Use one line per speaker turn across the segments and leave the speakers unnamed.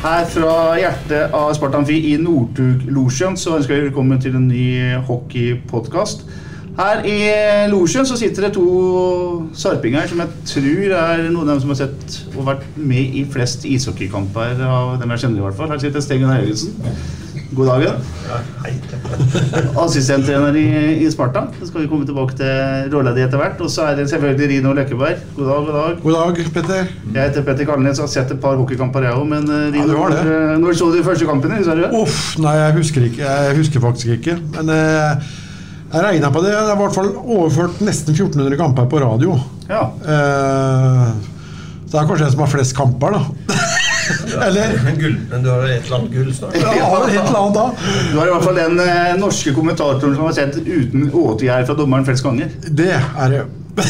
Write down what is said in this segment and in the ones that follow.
Her fra hjertet av Sparta Amfi i Northug-losjen så ønsker jeg velkommen til en ny hockeypodkast. Her i losjen så sitter det to sarpinger som jeg tror er noen av dem som har sett og vært med i flest ishockeykamper av dem jeg kjenner i hvert fall. Her sitter Stengen Gunnar God dagen. Assistenttrener i, i Sparta. Så skal vi komme tilbake til rolla di etter hvert. Og så er det selvfølgelig Rino Løkkeberg. God dag, god dag.
God dag, Petter.
Jeg heter Petter Kalnes og har sett et par hockeykamper, jeg òg. Men eh, Rino,
ja,
når, når så du de første kampene? Husker du det?
Uff, nei, jeg husker ikke. Jeg husker faktisk ikke. Men eh, jeg regna på det. Det er i hvert fall overført nesten 1400 kamper på radio.
Ja.
Eh, så det er kanskje jeg som har flest kamper, da. Eller
Men, gull, men du har et eller annet gull snart?
ja, et eller annet da.
Du har i hvert fall den eh, norske kommentatoren som har sett uten åtegjerd fra dommeren flest ganger.
Det er det.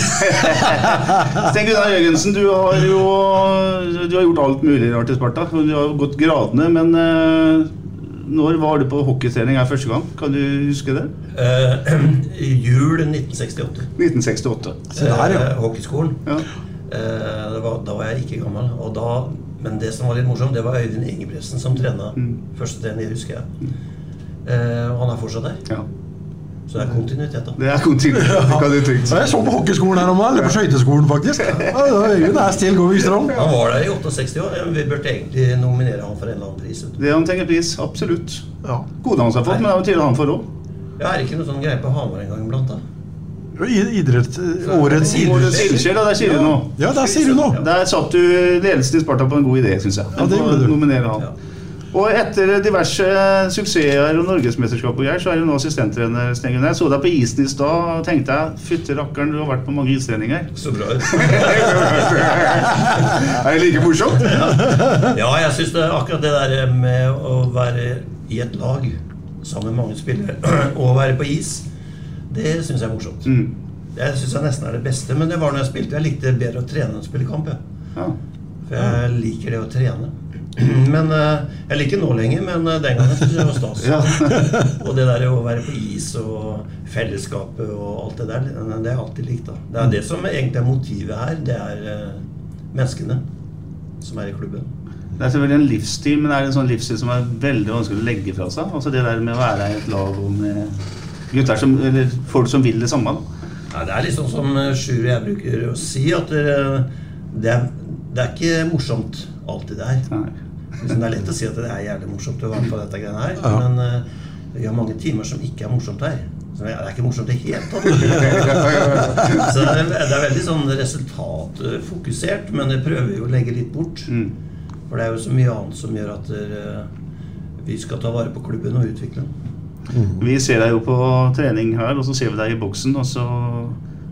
Sten Gunnar Jørgensen, du har jo du har gjort alt mulig rart i Sparta. Du har gått gradene, men eh, når var du på hockeytrening her første gang? Kan du huske det?
Eh, jul 1968.
1968.
Se der, ja.
Eh, hockeyskolen.
Ja.
Eh, det var, da var jeg ikke gammel. Og da, men det som var litt morsomt, det var Øyvind Ingebrigtsen som trena. Første trener, husker jeg. Eh, og han er fortsatt der.
ja.
Så det er kontinuitet, da.
Det er kontinuitet, det kan du trygt si.
Jeg så på hockeyskolen her om dagen, eller på skøyteskolen faktisk. Ja, Øyvind er still going strong.
Han var der i 68 år. Vi burde egentlig nominere han for en eller annen pris. vet du.
Det han trenger pris, absolutt.
Ja.
Gode han har fått, men det er jo tidligere han får òg.
Ja, er det ikke noe sånn greie på Hamar en gang iblant, da?
Idrett, årets
ildsjel, og der sier du noe.
Ja, der sier du noe.
Der satt du ledelsen i Sparta på en god idé, syns jeg.
Ja, det gjorde du.
Nominere han. Og etter diverse suksesser og norgesmesterskap og greier, så er du nå assistenttrener. Jeg så deg på isen i stad og tenkte jeg fytte rakkeren, du har vært på mange istreninger.
Så bra
er det like morsomt?
Ja, jeg syns akkurat det der med å være i et lag sammen med mange spillere og være på is, det syns jeg er morsomt.
Mm.
Jeg syns jeg nesten er det beste, men det var når jeg spilte. Jeg likte bedre å trene enn å spille kamp.
Ja.
For jeg liker det å trene. Men eh, Jeg liker nå lenger, men eh, den gangen syntes jeg det var stas.
Ja.
og det der å være på is og fellesskapet og alt det der, det har jeg alltid likt. da. Det er det som egentlig er motivet her. Det er eh, menneskene som er i klubben.
Det er selvfølgelig en livsstil, men er det en sånn livsstil som er veldig vanskelig å legge fra seg? Altså det der med å være i et lag og med gutter som, eller folk som vil det samme?
Ja, det er sånn som eh, Sjur og jeg bruker å si, at det, det er, det er ikke morsomt alltid det her. Liksom, det er lett å si at det er jævlig morsomt å være på dette greiene her,
Ja.
men uh, vi har mange timer som ikke er morsomt her. Så det er ikke morsomt i det hele tatt. Så det er, det er veldig sånn resultatfokusert, men det prøver vi å legge litt bort.
Mm.
For det er jo så mye annet som gjør at uh, vi skal ta vare på klubben og utvikle den.
Vi ser deg jo på trening her, og så ser vi deg i boksen, og så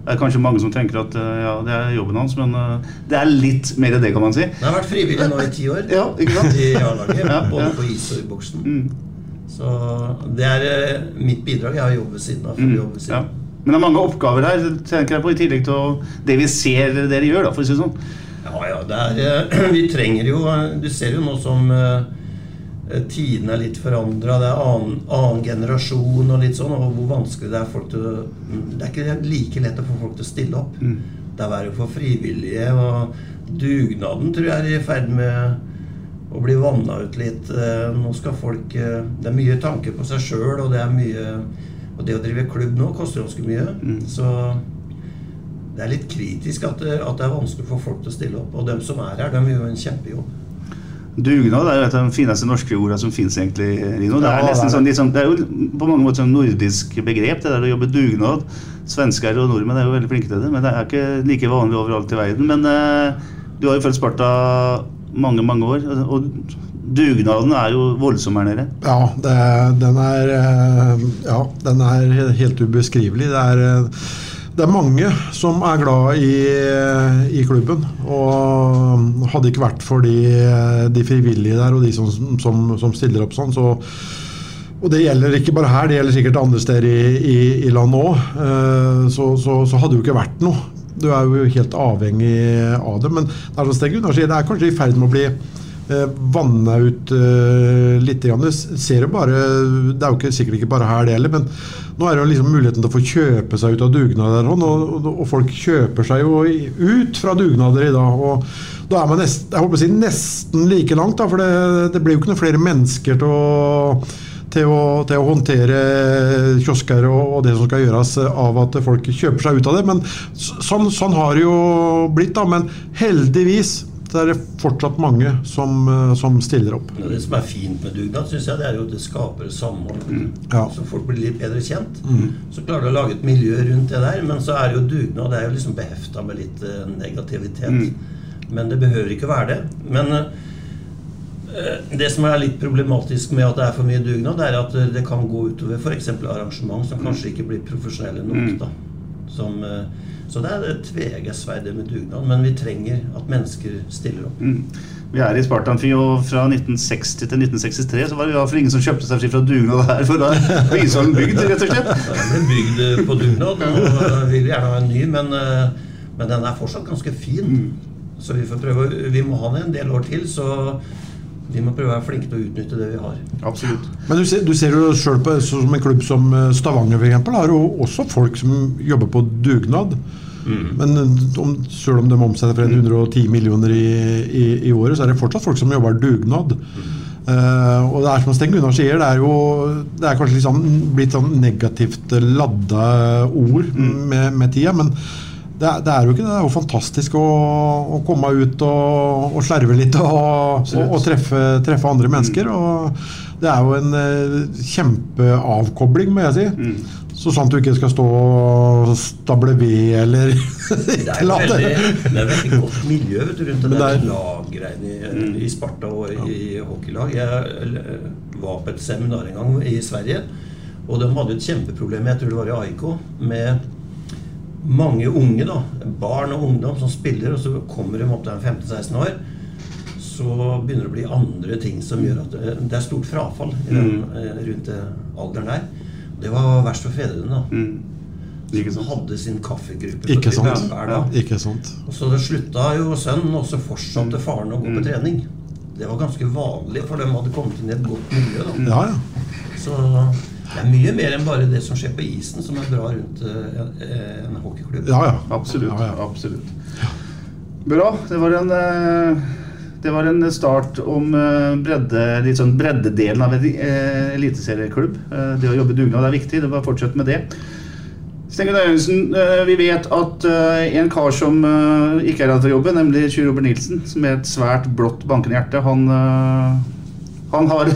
er det kanskje mange som tenker at eh, ja, det er jobben hans, men eh, det er litt mer det, kan man si.
Jeg har vært frivillig nå i ti år.
Ja, ikke sant?
I A-laget.
Ja,
både
ja.
på is og i boksen.
Mm.
Så det er eh, mitt bidrag. Jeg har jobb ved siden av.
Mm.
ved siden.
Men det er mange oppgaver her, tenker jeg på, i tillegg til det vi ser dere gjør, da, for å si det sånn.
Ja, ja, det er, vi trenger jo Du ser jo nå som tidene er litt forandra, det er annen, annen generasjon og litt sånn, og hvor vanskelig det er folk til å Det er ikke like lett å få folk til å stille opp. Det er verre for frivillige, og dugnaden tror jeg er i ferd med å bli vanna ut litt. Eh, Nå skal folk eh, Det er mye tanker på seg sjøl, og det er mye Og det å drive klubb nå koster ganske mye. Så det er litt kritisk at det, at det er vanskelig for folk til å stille opp. Og dem som er her, de gjør en kjempejobb.
Dugnad er et av de fineste norske ordene som fins, egentlig. Rino. Det er, nesten sånn, liksom, det er jo på mange måter sånn nordisk begrep, det der å jobbe dugnad. Svensker og nordmenn er jo veldig flinke til det, men det er ikke like vanlig overalt i verden. Men eh, du har jo følt Sparta mange, mange år, og dugnaden er jo voldsom her nede.
Ja, det, den er eh, Ja, den er helt ubeskrivelig. Det er, eh, det er mange som er glad i, i klubben. Og hadde ikke vært for de, de frivillige der og de som, som, som stiller opp sånn, så og det gjelder ikke bare her, det gjelder sikkert andre steder i, i, i landet òg. Så, så, så hadde det jo ikke vært noe. Du er jo helt avhengig av det. Men det er sier, det er kanskje i ferd med å bli eh, vanna ut eh, litt. Grann. Du ser jo bare, Det er jo ikke, sikkert ikke bare her det heller, men nå er det jo liksom muligheten til å få kjøpe seg ut av dugnader. Og, og, og folk kjøper seg jo ut fra dugnader i dag. og da er man nesten, jeg håper å si nesten like langt, da, for det, det blir jo ikke noen flere mennesker til å til å, til å håndtere kiosker og, og det som skal gjøres av at folk kjøper seg ut av det. Men sånn, sånn har det jo blitt, da. Men heldigvis så er det fortsatt mange som, eh, som stiller opp.
Ja, Det som er fint med dugnad, synes jeg, det er jo at det skaper samhold.
Ja.
Så folk blir litt bedre kjent.
Mm.
Så klarer du å lage et miljø rundt det der. Men så er jo dugnad det er jo liksom behefta med litt negativitet. negativitet. Men det behøver ikke være det. Men eh, det som er litt problematisk med at det er for mye dugnad, det er at eh, det kan gå utover f.eks. arrangement som kanskje ikke blir profesjonelle nok. da. Som, eh, så det er et tveegget sverd med dugnad. Men vi trenger at mennesker stiller opp.
Vi er i Spartanfi, og fra 1960 til 1963 så var det iallfall ingen som kjøpte seg fri fra dugnad her, for da var Isholm bygd, rett og slett.
Den ble bygd eh, på dugnad, og vi vil gjerne ha en ny, men, eh, men den er fortsatt ganske fin. Så vi får prøve, vi må ha den en del år til, så vi må prøve å være flinke til å utnytte det vi har.
Absolutt.
Men du ser, du ser jo sjøl på som en klubb som eh, Stavanger eksempel, har jo også folk som jobber på dugnad. Men eh, om, selv om de omsetter for 110 millioner i, i, i året, så er det fortsatt folk som jobber dugnad. Eh, og det er som Sten Gunnar sier, det er jo det er kanskje litt sånn, blitt sånn negativt ladda ord med, med tida. men det det er jo ikke det. Det er jo fantastisk å, å komme ut og, og slerve litt og, og, og treffe, treffe andre mennesker. Og det er jo en uh, kjempeavkobling, må jeg si. Så sant du ikke skal stå og stable ved eller
Det er veldig, det er veldig godt miljø vet du, rundt det der
er-
laggreiene i, i Sparta og i hockeylag. Jeg eh, var på et seminar en gang i Sverige, og de hadde et kjempeproblem, jeg tror det var i AIK, med mange unge, da, barn og ungdom som spiller, og så kommer de opp til 15-16 år. Så begynner det å bli andre ting som gjør at det, det er stort frafall i den, mm. rundt alderen der. Det var verst for fedrene, da. Som hadde sin kaffegruppe
Ikke sant?
hver dag.
Ikke sant.
Og så det slutta jo sønnen, og så fortsatte faren å gå
Mm.
på trening. Det var ganske vanlig, for de hadde kommet inn i et godt miljø. da.
Ja, ja.
Så det er mye mer enn bare det som skjer på isen, som er bra rundt eh, en, en hockeyklubb.
Ja, ja.
Absolutt. absolutt. Bra. Det var en eh, det var en start om eh, bredde, litt sånn breddedelen av en eh, eliteserieklubb. Eh, Det å jobbe dugnad er viktig. Det var fortsett med det. Sten Gunnar Jørgensen, eh, vi vet at eh, en kar som eh, ikke er her til å jobbe, nemlig Sjur Robert Nilsen, som er et svært blått bankende hjerte, han, eh, han har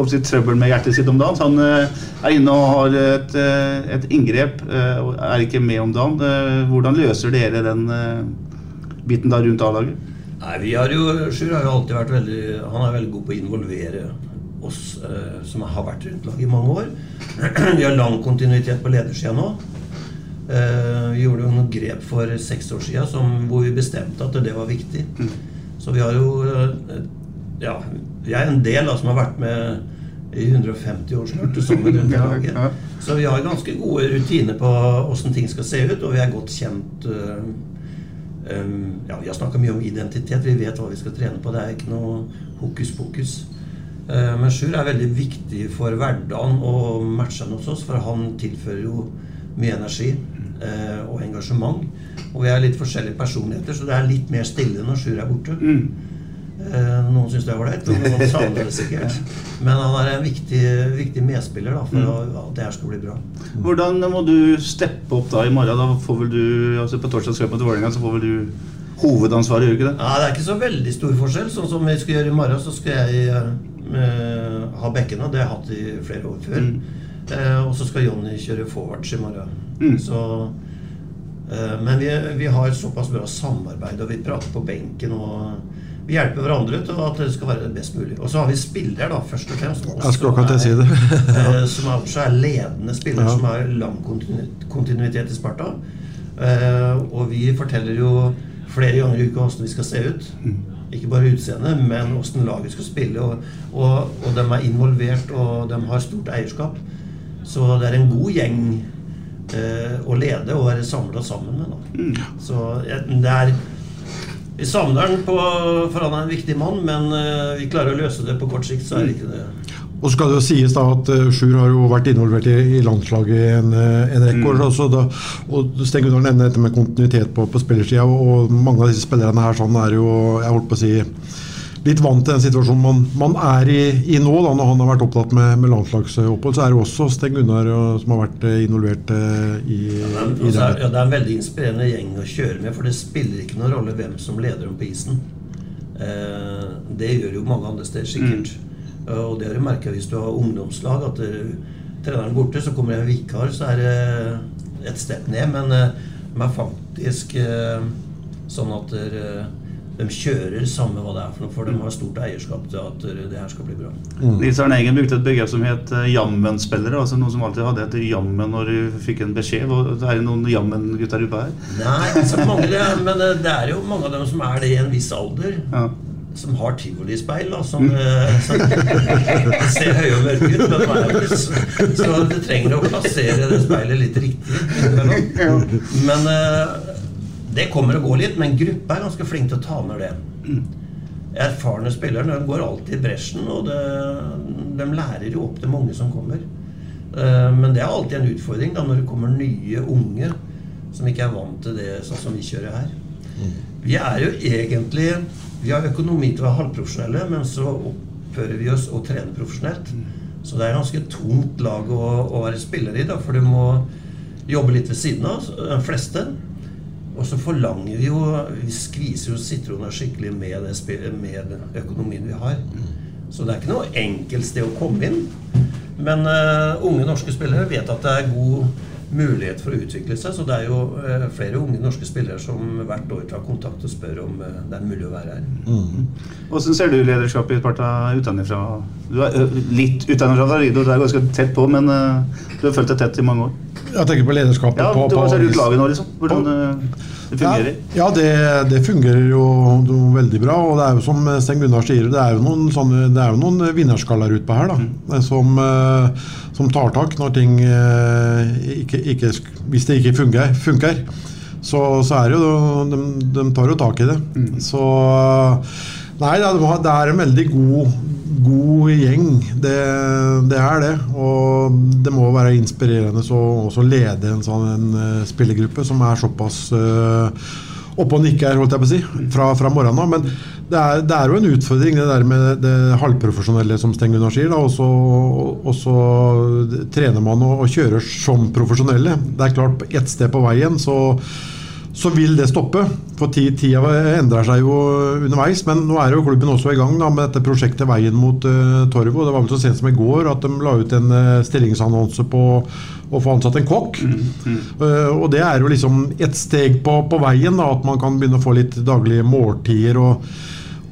håper sitt trøbbel med hjertet sitt om dagen. så Han eh, er inne og har et, eh, et inngrep eh, og er ikke med om dagen. Hvordan løser dere den biten da rundt A-laget?
Nei, vi har jo, Sjur har jo alltid vært veldig Han er veldig god på å involvere oss som har vært rundt laget i mange år. vi har lang kontinuitet på ledersida nå. Vi gjorde jo noen grep for seks år siden som, hvor vi bestemte at det var viktig. Så vi har jo eh, Ja, vi er en del da, som har vært med i 150 år snart sammen rundt i laget. Så vi har ganske gode rutiner på åssen ting skal se ut, og vi er godt kjent Uh, Um, ja, vi har snakka mye om identitet. Vi vet hva vi skal trene på. Det er ikke noe hokus pokus. Uh, Men Sjur er veldig viktig for hverdagen og matchene hos oss, for han tilfører jo mye energi uh, og engasjement. Og vi er litt forskjellige personligheter, så det er litt mer stille når Sjur er borte. Eh, Noen syns det er ålreit, og noen savner det sikkert. Men han er en viktig, viktig medspiller da, for mm. at det her skal bli bra.
Hvordan må du steppe opp da i morgen? Da får vel du, altså På torsdag skal jeg mot Vålerenga, så får vel du hovedansvaret, gjør du ikke det?
Ja, Det er ikke så veldig stor forskjell. Sånn som vi skal gjøre i morgen, så skal jeg eh, ha bekkene. Det har jeg hatt i flere år før. Eh, og så skal Jonny kjøre forwards i morgen.
Mm.
Så, eh, men vi, vi har såpass bra samarbeid, og vi prater på benken. og vi hjelper hverandre til at det skal være det best mulig. Og så har vi spillere, da, først og fremst. Også,
Jeg skulle akkurat si det.
eh, som er, også er ledende spillere,
Ja.
som har lang kontinuitet i Sparta. Eh, og vi forteller jo flere ganger i uka hvordan vi skal se ut. Ikke bare utseendet, men hvordan laget skal spille. Og, og, og de er involvert, og de har stort eierskap. Så det er en god gjeng eh, å lede og være samla sammen med. Da. Så eh, det er Vi savner den, på, for han er en viktig mann, men eh, vi klarer å løse det på kort sikt, så er det ikke det.
Og så skal det jo sies da at eh, Sjur har jo vært involvert i, i landslaget i en, eh, en rekke år. også da, og Sten Gunnar nevner dette med kontinuitet på, på spillersida. Og mange av disse spillerne her sånn er jo jeg holdt på å si, litt vant til den situasjonen man, man er i, i nå. da, Når han har vært opptatt med, med landslagsopphold, så er det også Sten Gunnar eh, som har vært eh, involvert eh, i,
Ja,
i det.
Er, ja, det er en veldig inspirerende gjeng å kjøre med, for det spiller ikke noen rolle hvem som leder dem på isen. Eh, det gjør jo mange andre steder sikkert. Mm. Og det har du merka hvis du har ungdomslag, at treneren er borte, så kommer det en vikar, så er det et step ned. Men det de er faktisk sånn at eh, de kjører samme hva det er for noe, for de har stort eierskap til at det her skal bli bra.
Nils Arne Eggen brukte et begrep som het eh, jammen-spillere. Altså noen som alltid hadde et jammen når du fikk en beskjed. Er det noen jammen-gutter ute her?
Nei, ikke så mange det, men eh, det er jo mange av dem som er det i en viss alder.
Ja.
Som har tivolispeil, da. Som, eh, som ser høye og mørke ut, men så, så du trenger å plassere det speilet litt riktig. Men det kommer og går litt, men gruppa er ganske flink til å ta ned det. Erfarne spillere de går alltid i bresjen, og det, de lærer jo opp til mange som kommer. Eh, Men det er alltid en utfordring da, når det kommer nye unge som ikke er vant til det sånn som vi kjører her. Vi er jo egentlig Vi har økonomi til å være halvprofesjonelle, men så oppfører vi oss og trener profesjonelt. Så det er ganske tungt lag å, å være spiller i, da, for du må jobbe litt ved siden av, de fleste. Og så forlanger vi jo Vi skviser jo sitrona skikkelig med, det, med den økonomien vi har. Så det er ikke noe enkelt sted å komme inn. Men uh, unge norske spillere vet at det er god mulighet for å utvikle seg. Så det er jo uh, flere unge norske spillere som hvert år tar kontakt og spør om uh, det er mulig å være her.
Hvordan ser du lederskapet i et parti utenfra? Du er litt utenfra, Rido. Du er ganske tett på, men du har fulgt det tett i mange år.
Jeg tenker på lederskapet
Ja,
på, på
har ser ut laget nå, liksom. Hvordan ø, det fungerer.
Ja, ja det, det fungerer jo det veldig bra. Og det er jo som Sten Gunnar sier, det er jo noen, sånne, det er jo noen vinnerskaller utpå her. da, som, eh, som tar tak når ting eh, ikke, ikke Hvis det ikke fungerer, funker så, så er det jo de, de tar jo tak i det. Så Nei, det er, det er en veldig god, god gjeng. Det, det er det. Og det må være inspirerende å også lede en sånn en, eh, spillergruppe som er såpass uh, oppe og nikker, holdt jeg på å si, fra, fra morgenen av. Men det er, det er jo en utfordring, det der med det halvprofesjonelle, som Sten Gunnar sier. Og så, og så trener man og, og kjører som profesjonelle. Det er klart, ett sted på veien så så vil det stoppe. For tid, tida endrer seg jo underveis. Men nå er jo klubben også i gang da, med dette prosjektet Veien mot uh, Torvo. Det var vel så sent som i går at de la ut en uh, stillingsannonse på å få ansatt en kokk. Eh, og det er jo liksom et steg på, på veien, da, at man kan begynne å få litt daglige måltider. og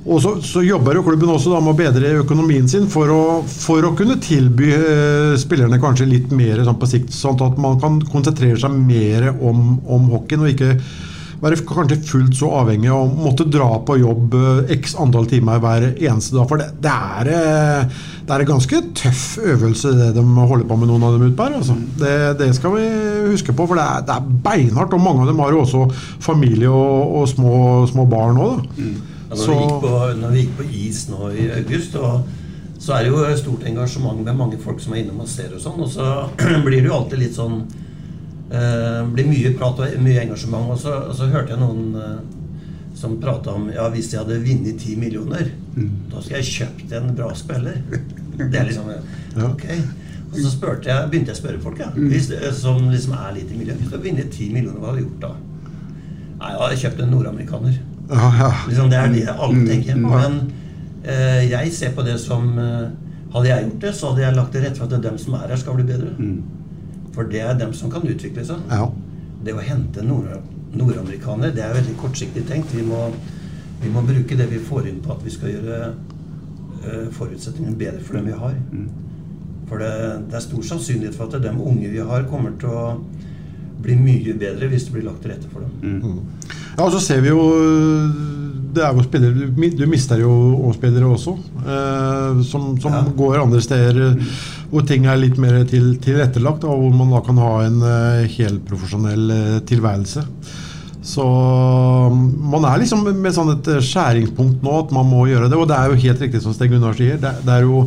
og så, så jobber jo klubben også da med å bedre økonomien sin for å, for å kunne tilby eh, spillerne kanskje litt mer sånn på sikt, sånn at man kan konsentrere seg mer om, om hockeyen, og ikke være kanskje fullt så avhengig av å måtte dra på jobb eh, x antall timer hver eneste dag. For det, det, er, eh, det er en ganske tøff øvelse det de holder på med, noen av dem ute her. Altså. Det, det skal vi huske på, for det er, det er beinhardt. Og mange av dem har jo også familie og, og små, små barn òg.
Ja, når, vi gikk på, når vi gikk på is nå i august, og så er det jo stort engasjement med mange folk som er innom og ser og sånn. Og så blir det jo alltid litt sånn eh, blir mye prat og mye engasjement. Og så, og så hørte jeg noen eh, som prata om ja, hvis jeg hadde vunnet ti millioner, da skulle jeg kjøpt en bra spiller. Det er liksom Ok. Og så jeg, begynte jeg å spørre folk, ja, hvis, som liksom er litt i miljøet. Hvis du hadde vunnet ti millioner, hva hadde du gjort da? Nei, jeg hadde kjøpt en nordamerikaner.
Ja, ja.
Liksom, det er det alle tenker. Men eh, jeg ser på det som eh, Hadde jeg gjort det, så hadde jeg lagt til rette for at dem som er her, skal bli bedre. For det er dem som kan utvikle seg.
Ja.
Det å hente nord det er veldig kortsiktig tenkt. Vi må, vi må bruke det vi får inn på at vi skal gjøre eh, forutsetningene bedre for dem vi har. For det, det er stor sannsynlighet for at de unge vi har, kommer til å bli mye bedre hvis det blir lagt til rette for dem.
Ja, og så ser vi jo Det er jo spillere Du, du mister jo spillere også, eh, som, som går andre steder eh, hvor ting er litt mer til, tilrettelagt, og hvor man da kan ha en eh, helprofesjonell eh, tilværelse. Så mm, man er liksom med sånn et skjæringspunkt nå at man må gjøre det. Og det er jo helt riktig som Sten Gunnar sier. Det, det er jo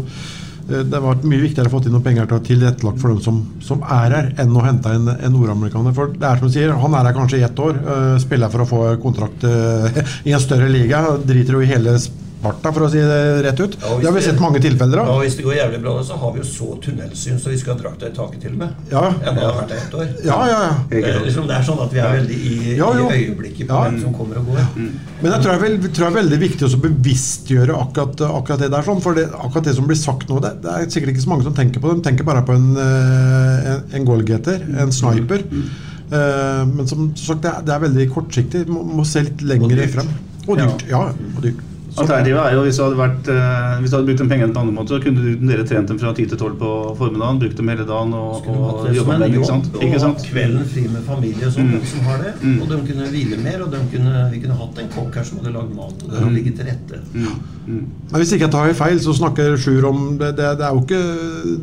det har vært mye viktigere å få inn noen penger til tilrettelagt for dem som, som er her, enn å hente en, en nordamerikaner. For det er som du sier, han er her kanskje i ett år, eh, spiller for å få kontrakt eh, i en større liga. Driter jo i hele Sparta, for å si det rett ut.
Ja,
Det har vi
det-
sett mange tilfeller av.
Ja, hvis det går jævlig bra, så har vi jo så tunnelsyn så vi skal ha drakta i taket til og med.
Ja.
Det har vært der ett år.
Ja, ja, ja.
Det er, liksom, det er sånn at vi er veldig i,
Ja,
i øyeblikket på
Ja.
hvem som kommer og går.
Men jeg tror, det vel, tror jeg er veldig viktig å bevisstgjøre akkurat, akkurat det der. Sånn, for det, akkurat det som blir sagt nå, det, det er sikkert ikke så mange som tenker på det. De tenker bare på en, eh, en, en goalgetter, en sniper. Eh, men som sagt, det er, det er veldig kortsiktig. Må, må se litt lenger frem. Og dyrt. Ja, og dyrt.
Alternativet er jo hvis du hadde, vært, eh, hvis du hadde brukt de pengene på andre måter, så kunne du- dere trent dem fra 10 til 12 på formiddagen, brukt dem hele dagen og, og jobba med dem. Ikke sant?
og
Ikke sant?
kvelden fri med familie og sånn,
Mm.
som har det.
Mm.
Og de kunne hvile mer, og de kunne, vi kunne hatt en kokk her som hadde lagd mat. Og det
Mm.
hadde ligget til rette.
Men hvis ikke jeg tar feil, så snakker Sjur om det, det, det, er jo ikke,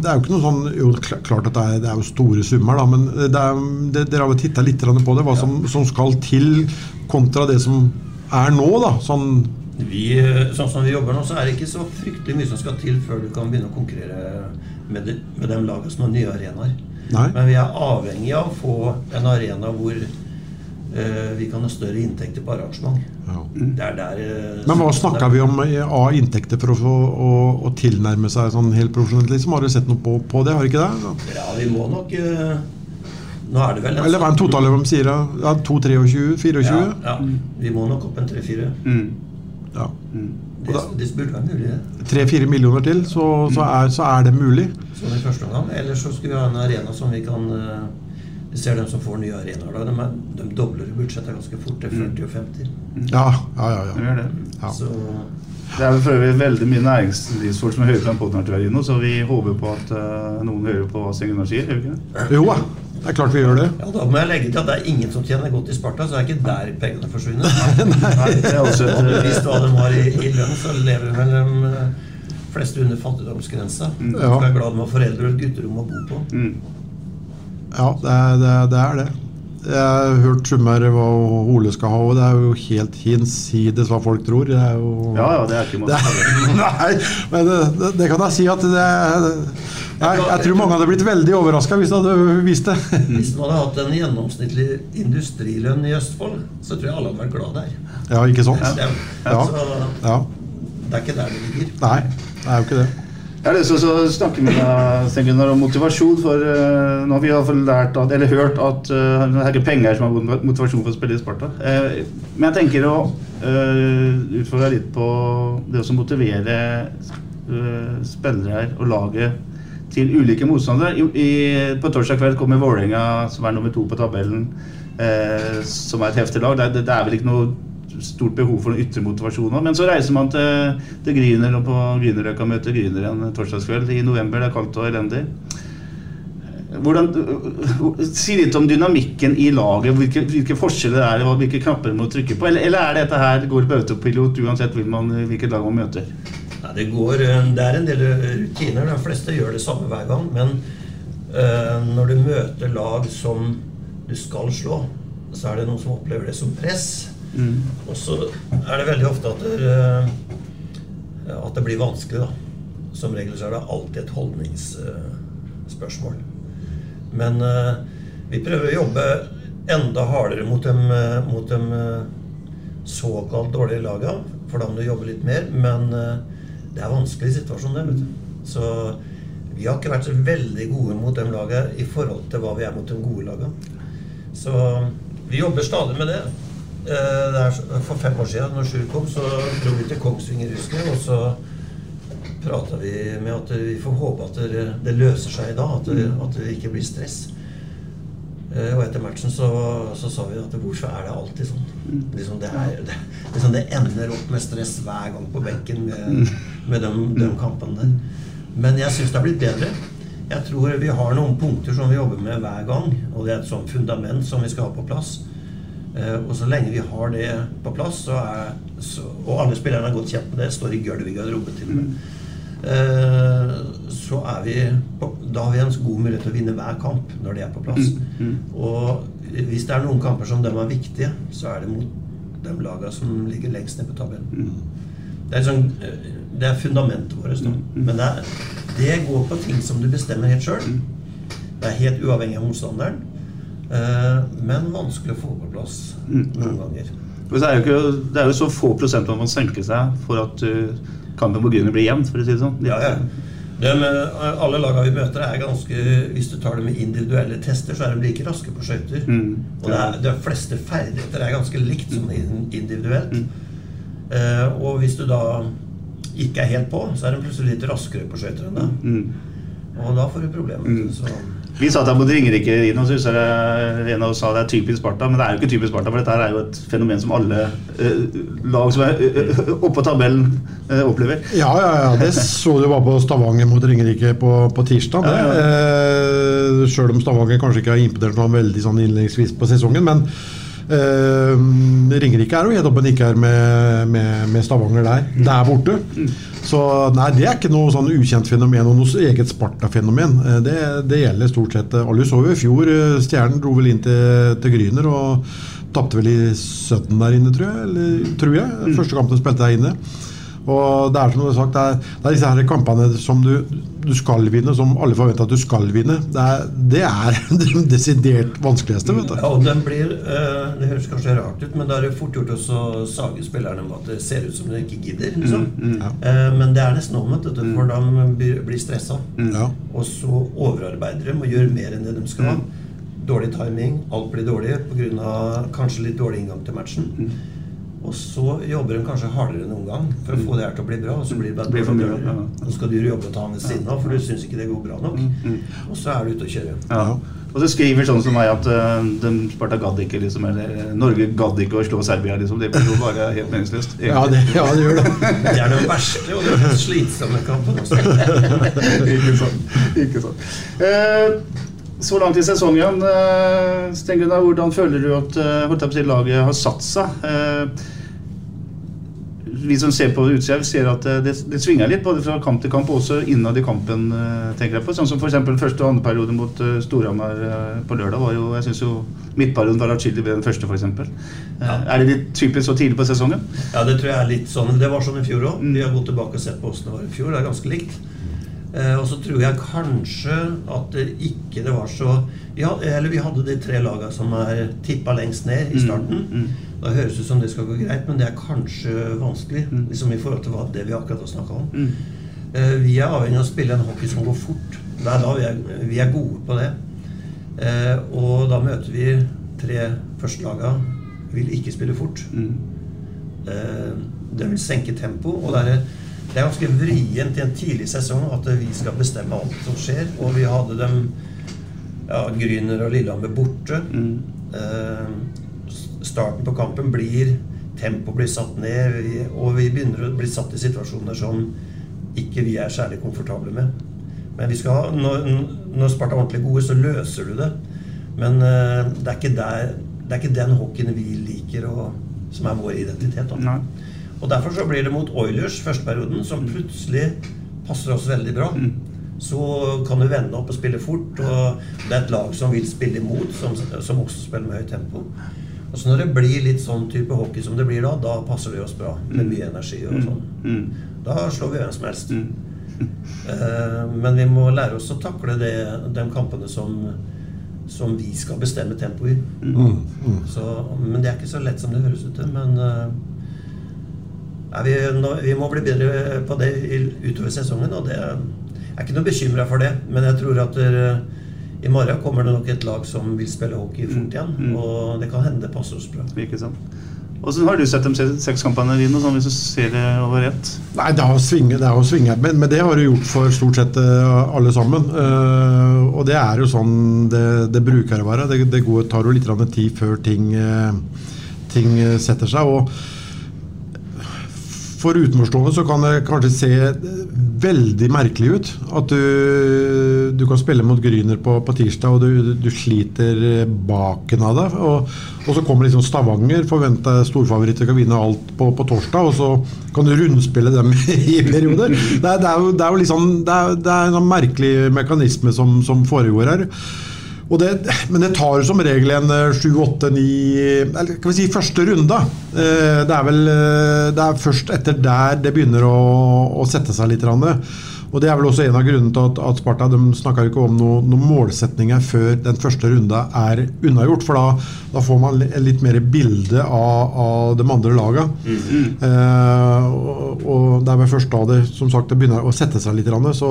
det er jo ikke noe sånn Jo, klart at det er, det er jo store summer, da, men er, dere har jo titta litt på det, hva som, som skal til kontra det som er nå, da. Sånn
Vi, eh, sånn som vi jobber nå, så er det ikke så fryktelig mye som skal til før du kan begynne å konkurrere med de, med dem laget som har nye arenaer.
Nei.
Men vi er avhengig av å få en arena hvor eh, vi kan ha større inntekter på arrangement. Det er der eh,
Men hva
snakka
snakker vi om i- av inntekter for å få å, å tilnærme seg sånn helt profesjonelt? Liksom? Har du sett noe på, på det? Har du ikke det?
Ja, vi må nok eh, Nå er det vel en
Eller hva er en total de sier? Ja, 2, 23, 24?
Ja, ja. Vi må nok opp en tre-fire.
Ja.
Det, det burde være mulig, det.
3-4 millioner til, så, så, er, så er det mulig.
Sånn i første omgang. Ellers så skulle vi ha en arena som vi kan eh, Vi ser dem som får nye arenaer. De, er, de dobler budsjettet ganske fort til 40 og 50.
Ja, ja, ja.
De gjør det.
Ja.
Så
Det er for øvrig veldig mye næringslivsfolk som hører på den Verino, så vi håper på at uh, noen hører på hva Sten Gunnar sier. Gjør vi ikke det?
Jo da, det er klart vi gjør det.
ja, da må jeg legge til at det er ingen som tjener godt i Sparta, så det er ikke der pengene forsvinner.
Nei, det er også et-
Hadde vært hva de har i, i lønn, så lever vel de eh, fleste under fattigdomsgrensa.
Mm.
De
Ja.
skal være glad de har foreldre og et gutterom å bo på.
Ja, det er det. Er, det, er det. Jeg har hørt summer hva Ole skal ha, og det er jo helt hinsides hva folk tror. Det er jo
Ja, ja, det er ikke
det er, Nei, men det, det, det kan jeg si at det Nei, jeg tror mange hadde blitt veldig overraska hvis du hadde vist det.
Hvis man hadde hatt en gjennomsnittlig industrilønn i Østfold, så tror jeg alle hadde vært glad der.
Ja, ikke sant?
Ja.
Ja.
Så
Ja.
det er ikke der det ligger.
Nei, det er jo ikke det.
Jeg har lyst til å snakke med deg om motivasjon. For uh, nå har vi i lært at, eller hørt at uh, det er ikke penger som er motivasjon for å spille i Sparta. Uh, men jeg tenker å uh, utfordre deg litt på det å motivere uh, spillere her og laget til ulike motstandere. I, på torsdag kveld kommer Vålerenga, som er nummer to på tabellen, eh, som er et heftig lag. Det, er- det er vel ikke noe stort behov for noen ytre motivasjon nå. Men så reiser man til, til Grüner og på Grünerløkka møter Grüner en torsdagskveld i november. Det er kaldt og elendig. Hvordan, si litt om dynamikken i laget. Hvilke, hvilke forskjeller er det, hvilke knapper man må trykke på? Eller, eller er dette her går på autopilot uansett hvilket lag man møter?
Det, går, eh, det er en del rutiner. De fleste gjør det samme hver gang. Men uh, når du møter lag som du skal slå, så er det noen som opplever det som press. Og så er det veldig ofte at det, uh, at det blir vanskelig, da. som regel så er det alltid et holdningsspørsmål. Men uh, vi prøver å jobbe enda hardere mot de, eh, mot dem eh, såkalt dårlige lagene, for da må du jobbe litt mer. Men eh, det er en vanskelig situasjon, det. vet du. Så vi har ikke vært så veldig gode mot de lagene i forhold til hva vi er mot de gode lagene. Så vi jobber stadig med det. Eh, det er, for fem år siden, når Sjur kom, så dro vi til Kongsvinger, husker jeg, og så prata vi med at vi får håpe at det, løser seg i dag, at at det ikke blir stress. Eh, Og etter matchen så, så sa vi at hvorfor er det alltid sånn? Liksom det, er, det, liksom det ender opp med stress hver gang på benken med, med de, de kampene der. Men jeg syns det har blitt bedre. Jeg tror vi har noen punkter som vi jobber med hver gang, og det er et sånt fundament som vi skal ha på plass. Eh, Og så lenge vi har det på plass, så er, så, og alle spillerne er godt kjent med det, står i gulvet i garderoben til og med, eh, så er vi på, da har vi en god mulighet til å vinne hver kamp når det er på plass. Og hvis det er noen kamper som dem er viktige, så er det mot de lagene som ligger lengst nede på tabellen. Det er, sånn, eh, det er fundamentet vårt. Da. Men det, er, det går på ting som du bestemmer helt sjøl. Det er helt uavhengig av motstanderen. Eh, men vanskelig å få på plass noen ganger.
Men så er det, jo ikke, det er jo så få prosent man må senke seg for at kampen på Grüner blir jevnt, for å si det sånn.
Ja, ja. De, eh, alle lagene vi møter, er ganske Hvis du tar det med individuelle tester, så er de like raske på skøyter.
Mm.
Og det er, de fleste ferdigheter er ganske likt sånn individuelt. individuelt. Eh, og hvis du da ikke er helt på, så er de plutselig litt raskere på skøyter enn deg.
Mm.
Og da får du problemer. Så.
Vi satt her mot Ringerike Rino, så en av oss sa det er typisk Sparta. Men det er jo ikke typisk Sparta, for dette her er jo et fenomen som alle eh, lag som er uh, oppå tabellen, eh, opplever.
Ja, ja, ja, det så du bare på Stavanger mot Ringerike på, på tirsdag.
Ja,
ja. Eh, Sjøl om Stavanger kanskje ikke har imponert noe veldig sånn innledningsvis på sesongen. Men eh, Ringerike er jo helt oppe og nikker med, med, med Stavanger der. Der borte. Så nei, det er ikke noe sånn ukjent fenomen og noe eget Sparta-fenomen. Eh, Det, det gjelder stort sett eh, Alle så jo i fjor. eh, Stjernen dro vel inn til, til Gryner og tapte vel i 17 der inne, tror jeg. Eller, tror jeg. Første kampen spilte der inne. Og det er som du har sagt, det er, det er disse her kampene som du, du skal vinne, som alle forventer at du skal vinne. Det er det, er det desidert vanskeligste. vet du.
Ja, og den blir eh, Det høres kanskje rart ut, men da er det fort gjort også å sage spillerne om at det ser ut som de ikke gidder. Liksom. Eh, men det er nesten omvendt, vet du, for de blir, blir stressa.
Ja.
Og så overarbeider de og gjør mer enn det de skal. Dårlig timing, alt blir dårlig pga. kanskje litt dårlig inngang til matchen. Og så jobber de kanskje hardere enn noen gang for å få det her til å bli bra. Og så blir det bare
for mye,
Nå skal du jobbe og ta ved siden av, for du syns ikke det går bra nok. Og så er du ute og kjører.
Ja. Og så skriver sånn som meg at uh, de Sparta gadd ikke, liksom, eller eh, Norge gadd ikke å slå Serbia, liksom. Det blir jo bare helt meningsløst.
Ja, det, ja, det gjør det.
Det er den verste og den slitsomme kampen også.
ikke sant. Ikke sant. Uh, så langt i sesongen, uh, Sten Gunnar, hvordan føler du at uh, laget har satt seg? Eh, vi som ser på utsida, ser at eh, det, det svinger litt både fra kamp til kamp og også innad i kampen. eh, tenker jeg på. Sånn som f.eks. første og andre periode mot uh, Storhamar eh, på lørdag. var jo, jeg synes jo Midtperioden var atskillig bedre enn første, f.eks. Uh, Er det litt typisk så tidlig på sesongen?
Ja, det tror jeg er litt sånn. Det var sånn i fjor òg. Vi har gått tilbake og sett på åssen det var i fjor. Det er ganske likt. Eh, og så tror jeg kanskje at det ikke det var så ja, Eller vi hadde de tre lagene som er tippa lengst ned i starten. Da høres det ut som det skal gå greit, men det er kanskje vanskelig. Liksom i forhold til hva, det vi akkurat har snakka om. Uh, vi er avhengig av å spille en hockey som går fort. Det er da vi er, vi er gode på det. Uh, og da møter vi tre førstelaga vil ikke spille fort. Eh, det vil senke tempo. Og det er, det er ganske vrient i en tidlig sesong at vi skal bestemme alt som skjer. Og vi hadde dem ja, Gryner og Lillehammer borte. Mm. s- starten på kampen blir tempo blir satt ned, og vi begynner å bli satt i situasjoner som ikke vi er særlig komfortable med. Men vi skal, når, når Sparta er ordentlig gode, så løser du det. Men uh, det, er ikke der, det er ikke den hockeyen vi liker, og, som er vår identitet. Og Derfor så blir det mot Oilers første perioden, som plutselig passer oss veldig bra. Så kan du vende opp og spille fort. Og det er et lag som vil spille imot, som, som også spiller med høyt tempo. Og så når det blir litt sånn type hockey som det blir da, da passer det oss bra. Med mye energi og sånn. Da slår vi hvem som helst. Eh, men vi må lære oss å takle det, de kampene som, som vi skal bestemme tempoet i.
Mm, mm.
Så, men det er ikke så lett som det høres ut til. Men eh, vi, vi må bli bedre på det utover sesongen. Og det jeg er ikke noe bekymra for det. Men jeg tror at eh, i morgen kommer det nok et lag som vil spille hockey fort igjen. Og det kan hende det passer oss bra.
Ikke sant. Hvordan har du sett de seks kampene dine, sånn hvis du ser det over ett?
Nei, det har svinget, det har svinget men, men det har du gjort for stort sett eh, alle sammen. Uh, og det er jo sånn det, det bruker å være. Det, det går, tar jo litt tid før ting, eh, ting setter seg. og for utenforstående så kan det kanskje se veldig merkelig ut. At du, du kan spille mot Gryner på, på tirsdag, og du, du sliter baken av det. Og, og så kommer liksom Stavanger, forventa storfavoritter kan vinne alt på, på torsdag, og så kan du rundspille dem i perioder. Det er, det er, jo, det er jo liksom Det er, det er en sånn merkelig mekanisme som, som foregår her. Det, men det tar som regel en eh, sju, åtte, ni Eller kan vi si første runde. Eh, Det er vel eh, Det er først etter der det begynner å, å sette seg litt. grann. Og Det er vel også en av grunnene til at, at Sparta de snakker ikke om noen noe målsetninger før den første runda er unnagjort. For da, da får man litt mer bilde av, av de andre lagene. Eh, og, og det er vel først da det som sagt, det begynner å sette seg litt. Så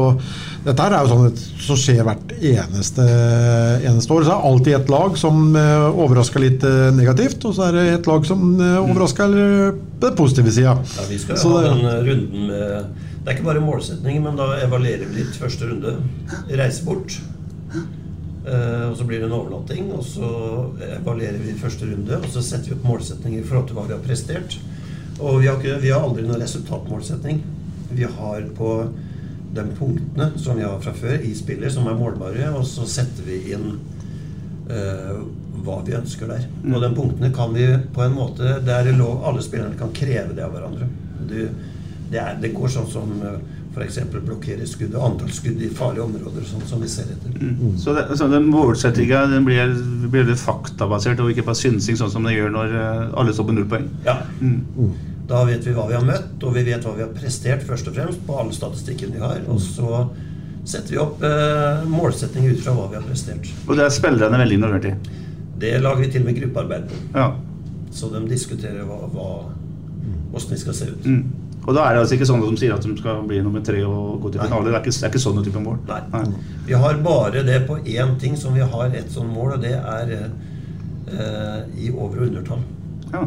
dette er jo sånn et, som skjer hvert eneste, eneste år. Så er det alltid et lag som eh, overrasker litt eh, negativt, og så er det et lag som eh, overrasker eh, på den positive sida.
Ja, vi skal
Så
ha
det-
den runden med Det er ikke bare målsetning, men da evaluerer vi litt første runde. Reise bort. Eh, og så blir det en overnatting, og så evaluerer vi første runde. Og så setter vi opp målsetninger i forhold til hva vi har prestert. Og vi har, ikke, vi har aldri noen resultatmålsetning. Vi har på de punktene som vi har fra før i spillet, som er målbare, og så setter vi inn uh, hva vi ønsker der. Og de punktene kan vi på en måte Det er lov Alle spillerne kan kreve det av hverandre. Du, det, er, det går sånn som f.eks. blokkere skudd og antall skudd i farlige områder, sånn som vi ser etter.
Så, det, så den målsettinga blir, blir faktabasert og ikke bare synsing, sånn som det gjør når eh, alle står på null poeng?
Ja.
Mm.
Da vet vi hva vi har møtt, og vi vet hva vi har prestert, først og fremst, på alle statistikken vi har. Og så setter vi opp eh, målsettinger ut fra hva vi har prestert.
Og det er spillerne veldig involvert i?
Det lager vi til og med gruppearbeid på.
Ja.
Så de diskuterer hva, hva, hvordan vi skal se ut.
Mm. Og da er det altså ikke sånn at de sier at de skal bli nummer tre og gå til finale? Det er ikke, det er ikke sånne type mål?
Nei. Vi har bare det på én ting som vi har et sånn mål, og det er eh, i over- og undertall.
Ja.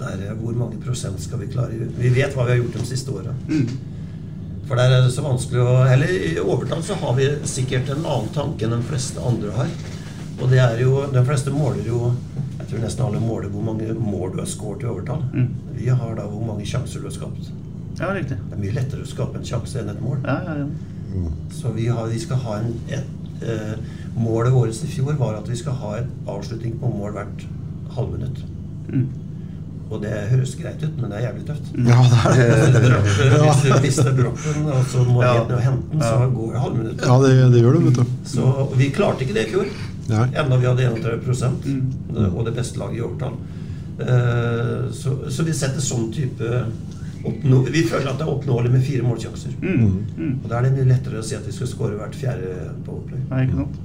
Det er eh, hvor mange prosent skal vi klare Vi vet hva vi har gjort de siste åra.
Mm.
For der er det så vanskelig å Eller i overtall så har vi sikkert en annen tanke enn de fleste andre har. Og det er jo De fleste måler jo Jeg tror nesten alle måler hvor mange mål du har skåret i overtall.
Mm.
Vi har da hvor mange sjanser du har skapt.
Ja, riktig.
Det er mye lettere å skape en sjanse enn et mål.
Ja, ja, ja.
Så vi, har, vi skal ha en, et eh, Målet vårt i fjor var at vi skal ha en avslutning på mål hvert halvminutt.
Mm.
Og det høres greit ut, men det er jævlig tøft.
Ja, det er det.
Hvis du mister droppen, og så må du
Ja.
hente den, så går det halvminutt.
Ja, det, det gjør det, vet du.
Så vi klarte ikke det i fjor.
Nei.
Enda vi hadde 31 mm. og det beste laget i overtall. Eh, Så, så vi setter sånn type oppnå, Vi føler at det er oppnåelig med fire målsjanser.
Mm.
Og da er det mye lettere å si at vi skal skåre hvert fjerde powerplay.
Nei, ikke sant.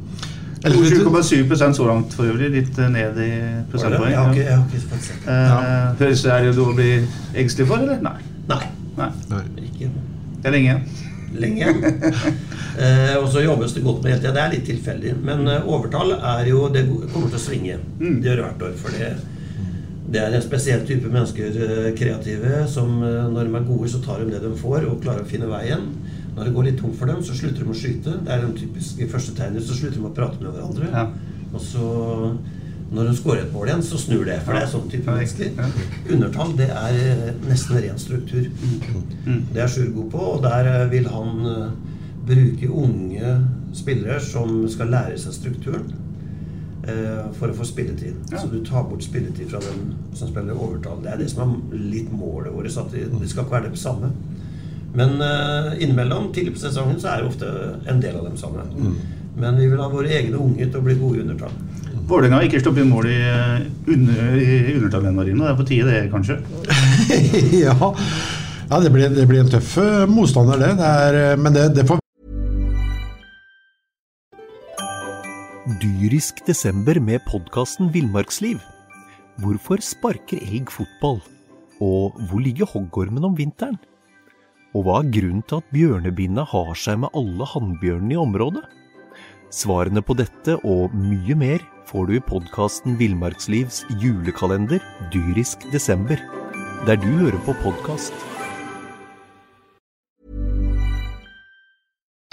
Eller hvis
27,7 så langt for øvrig. Litt eh, ned i prosentpoeng.
Ikke, jeg har sett.
Eh, Høres det er det noe å bli engstelig for, eller? Nei.
Nei.
Nei.
Nei.
Ikke
Det er lenge igjen.
Lenge. Eh, og så jobbes det godt med hele tida. Det er litt tilfeldig. Men eh, overtall er jo Det kommer til å svinge.
Mm.
Det gjør hvert år. For det, det er en spesiell type mennesker, eh, kreative, som eh, når de er gode, så tar de det de får, og klarer å finne veien. Når det går litt tomt for dem, så slutter de å skyte. Det er de typiske første tegnet. Så slutter de å prate med hverandre.
Ja.
Og så når hun skårer et mål igjen, så snur det. For det er sånn type mennesker. Undertall, det er eh, nesten ren struktur.
Mm.
Det er Sjur god på, og der eh, vil han eh, bruke unge spillere som skal lære seg strukturen for å få spilletid.
Ja.
Så du tar bort spilletid fra dem som spiller overtall. Det er det som er litt målet vårt. At det, skal ikke være det samme. Men uh, innimellom, tidlig på sesongen, så er det ofte en del av dem sammen. Men vi vil ha våre egne unge til å bli gode i undertall.
Vålerenga har ikke sluppet inn mål i, eh, under, i undertall. Det er på tide, det, kanskje?
ja. Ja, det blir, det blir en tøff eh, motstander, det. det er, eh, men det, det får
Dyrisk desember med podkasten Villmarksliv. Hvorfor sparker elg fotball? Og hvor ligger hoggormen om vinteren? Og hva er grunnen til at bjørnebinna har seg med alle hannbjørnene i området? Svarene på dette og mye mer får du i podkasten Villmarkslivs julekalender Dyrisk desember, der du hører på podkast.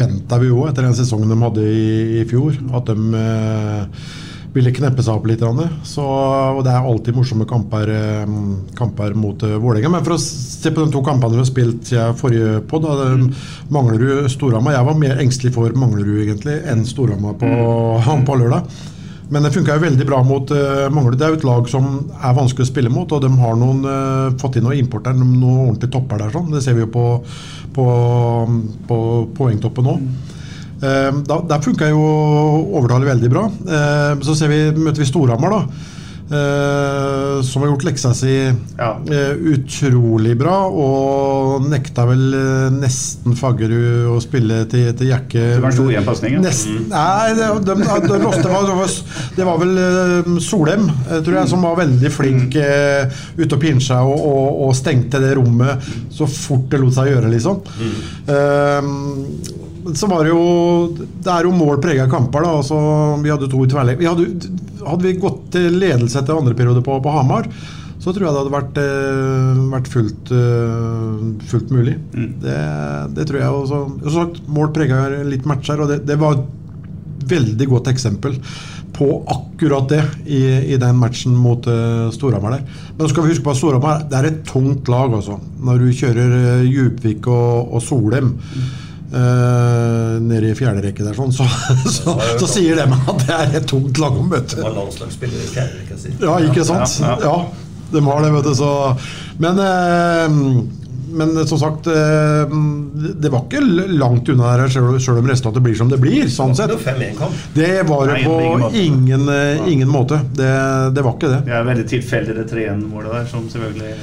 Venta vi jo etter den sesongen de hadde i, i fjor, at de eh, ville kneppe seg opp litt. Så, og Det er alltid morsomme kamper, eh, kamper mot eh, Vålerenga. Men for å se på de to kampene vi har spilt forrige på, da, mm. Manglerud Storhamar Jeg var mer engstelig for Manglerud egentlig enn Storhamar på, på lørdag. Men det funka veldig bra mot uh, Manglerud. Det er jo et lag som er vanskelig å spille mot, og de har noen, uh, fått inn noen importer, noen ordentlige topper der. sånn. Det ser vi jo på, på, på poengtoppen nå. Uh, da, der funka jo overtallet veldig bra. Uh, så vi, møter vi Storhamar, da. Uh, som har gjort leksa si
Ja.
uh, utrolig bra, og nekta vel uh, nesten Faggerud å spille til, til Jakke.
Det var en stor ja.
Nesten, Nei, det, de, de, de det, var, vel uh, Solheim, eh, tror jeg, som var veldig flink uh, ute og pinsja og, og, og stengte det rommet så fort det lot seg gjøre, liksom. Uh, så var det jo Det er jo mål prega kamper. da altså, Vi hadde to tverrlegg. Vi hadde, vi gått til ledelse etter andre periode på, på Hamar, så tror jeg det hadde vært, eh, vært fullt, eh, fullt mulig. Det, det tror jeg også. Som sagt, mål prega litt matcher, og det, det var et veldig godt eksempel på akkurat det i, i den matchen mot uh, Storhamar der. Men skal vi huske på at Storhamar det er et tungt lag, altså. Når du kjører uh, Djupvik og, og Solheim eh, nede i fjerde rekke der, sånn, så, så, så sier de at det er et tungt lag å møte.
Det var landslagsspiller i fjerde rekke si.
Ja, ikke sant?
Ja,
Ja, de har det, vet du. Så. Men, eh, men som sagt, eh, det var ikke langt unna der, selv om resultatet blir som det blir. sånn sett.
Det var
Det
på ingen måte.
ingen, eh, måte. Det, det var ikke det.
Det er veldig tilfeldig, det 3-1-målet der, som selvfølgelig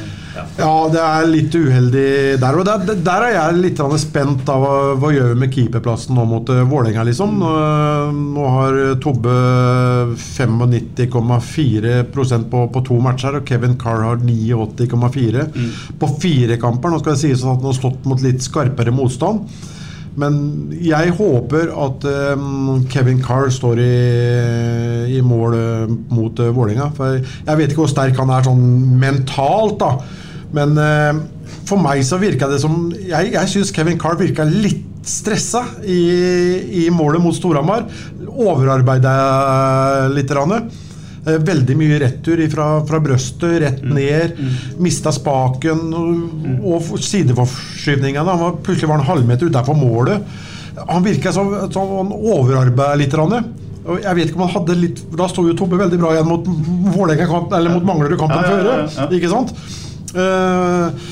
Ja, det er litt uheldig der. Og der, der er jeg litt spent. Da. Hva, gjør vi med keeperplassen nå mot Vålerenga, liksom? Nå, har Tobbe 95,4% på, på to matcher, og Kevin Carr har 89,4 på fire kamper. Nå skal det sies at han har stått mot litt skarpere motstand. Men jeg håper at um, Kevin Carr står i, i mål uh, mot uh, Vålerenga. For jeg vet ikke hvor sterk han er sånn mentalt, da. Men uh, for meg så virka det som Jeg, jeg syns Kevin Carr virka litt stressa i, i målet mot Storhamar. Overarbeida litt. Rann. Eh, Veldig mye retur fra, fra brøstet, rett ned. Mista spaken og, og sideforskyvningene. Han var, plutselig var han halvmeter utenfor målet. Han virka som som han overarbeida litt. Og jeg vet ikke om han hadde litt Da sto jo Tobbe veldig bra igjen mot mot Manglerud-kampen
Ja, ja, ja,
før. Ikke sant? Eh,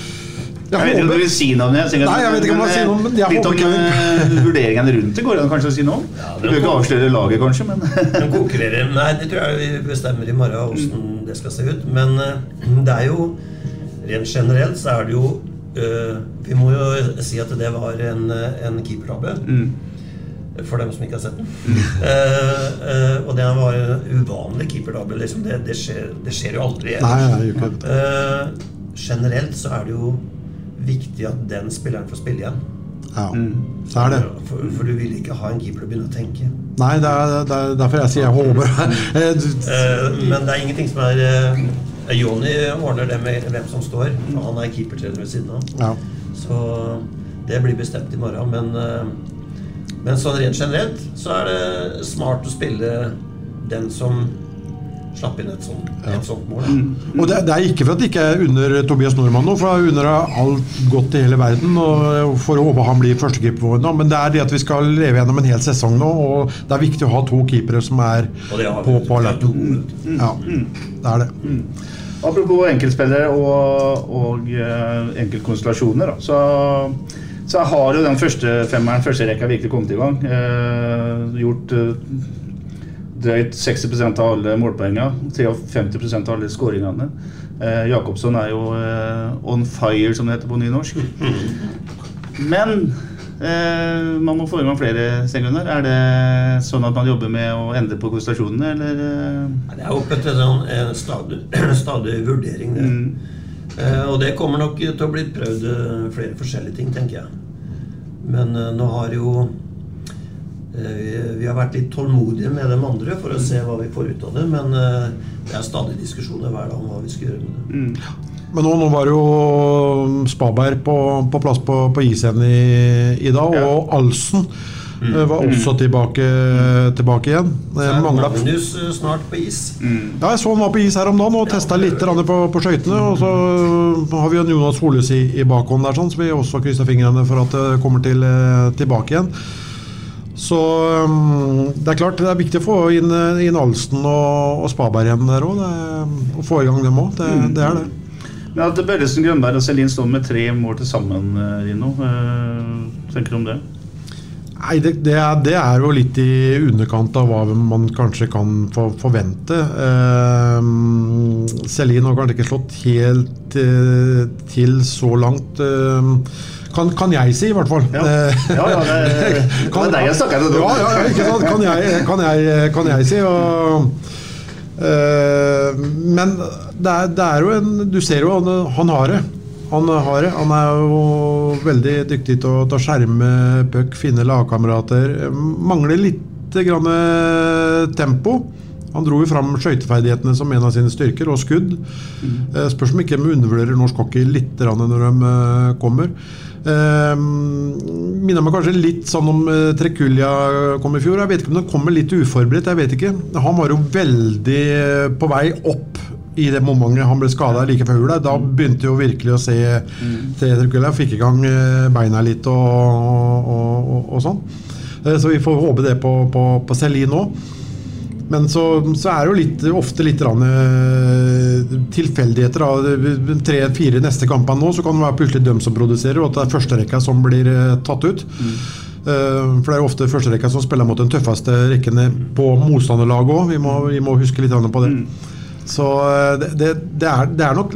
Jeg vet ikke om du vil si noe om det. Jeg,
Nei, jeg vet ikke om jeg vil si noe, om jeg
Litt om eh, vurderingene rundt det. Går det an kanskje å si noe om? Du bør ikke avsløre laget, kanskje, men
konkurrerer Nei, det tror jeg vi bestemmer i morgen hvordan det skal se ut. Men eh, det er jo Rent generelt så er det jo øh, Vi må jo si at det var en, en keepertabbe. For dem som ikke har sett den. uh, uh, og det var en uvanlig keepertabbe. Liksom. Det, det, skjer, det skjer jo aldri.
Nei, nei, det det.
Eh, generelt så er det jo viktig at den spilleren får spille igjen.
Ja, det er det.
For, for du vil ikke ha en keeper til å begynne å tenke.
Nei, det er, det er derfor jeg sier jeg håper. Eh, du-
Eh, men det er ingenting som er eh, Jonny ordner det med hvem som står. For han er keepertrener ved siden av.
Ja.
Så det blir bestemt i morgen. Men, eh, men sånn rent generelt så er det smart å spille den som slapp inn et sånt, et sånt mål.
Og det, det er ikke for at det ikke er under Tobias Nordmann nå, for under alt godt i hele verden. og For å håpe han blir førstekeeper vår nå. Men det er det at vi skal leve gjennom en hel sesong nå, og det er viktig å ha to keepere som er på, på
Vi har
alerten.
to.
Ja, det er det.
Apropos enkeltspillere og, og eh, enkeltkonstellasjoner, da, så, så har jo den første femmeren, første rekka, virkelig kommet i gang. Eh, gjort eh, drøyt 60% av alle målpoengene. 53 av alle skåringene. Eh, Jacobsson er jo eh, on fire, som det heter på nynorsk. Men eh, man må få i gang flere sekunder. Er det sånn at man jobber med å endre på konsultasjonene? eller? eh?
Det er oppe til sånn, en stadig, stadig vurdering, det. Eh, og det kommer nok til å bli prøvd eh, flere forskjellige ting, tenker jeg. Men nå har jo vi, vi har vært litt tålmodige med dem andre for å se hva vi får ut av det. Men eh, det er stadig diskusjoner hver dag om hva vi skal gjøre med det.
Men nå, nå var jo Spaberg på, på plass på, på isen i, i dag, og Alsen mm. var også tilbake, tilbake igjen. Eh,
er Magnus eh, snart på is.
Ja, jeg så han var på is her om dagen og testa litt på, på skøytene. Og så har vi jo Jonas Holes i, i bakhånd der, sånn, så vi også krysser fingrene for at det kommer til, eh, tilbake igjen. Så um, det er klart det er viktig å få inn, eh, inn Alsten og, og Spaberg igjen der òg. Å få i gang dem òg. Det, det er det.
Men at Børresen, Grønberg og Selin står med tre mål til sammen, eh, Rino. Eh, tenker du om det?
Nei, det, det, er, det er jo litt i underkant av hva man kanskje kan for, forvente. Eh, Celine har kanskje ikke slått helt eh, til så langt. eh, kan, kan jeg si, i hvert fall.
Ja. Ja, ja, det- det er deg jeg snakker til nå.
Ja, ja, ikke sant? Kan jeg, kan jeg, kan jeg si. Og, eh, men det er, det er jo en Du ser jo han, han har det. Han har det. Han er jo veldig dyktig til å, ta skjerme puck, finne lagkamerater. Mangler litt grann eh, tempo. Han dro jo fram skøyteferdighetene som en av sine styrker, og skudd. Mm. Spørs om ikke de undervurderer norsk hockey litt når de eh, kommer. Eh, minner meg kanskje litt sånn om eh, Trekulja kom i fjor. Jeg vet ikke om den kommer litt uforberedt. jeg vet ikke. Han var jo veldig eh, på vei opp i det momentet han ble skada like før jul. Da begynte jo virkelig å se til Trekulja. Fikk i gang eh, beina litt og, og, og, og sånn. Eh, Så vi får håpe det på, på, på Celine òg. Men så, så er det jo litt, ofte litt rann, eh, tilfeldigheter. Tre-fire neste kampene nå, så kan det være plutselig dem som produserer, og at det er førsterekka som blir eh, tatt ut. Eh, for det er jo ofte førsterekka som spiller mot den tøffeste rekkene på motstanderlaget òg. Vi, vi må huske litt på det. Så eh, det, det, det, er, det er nok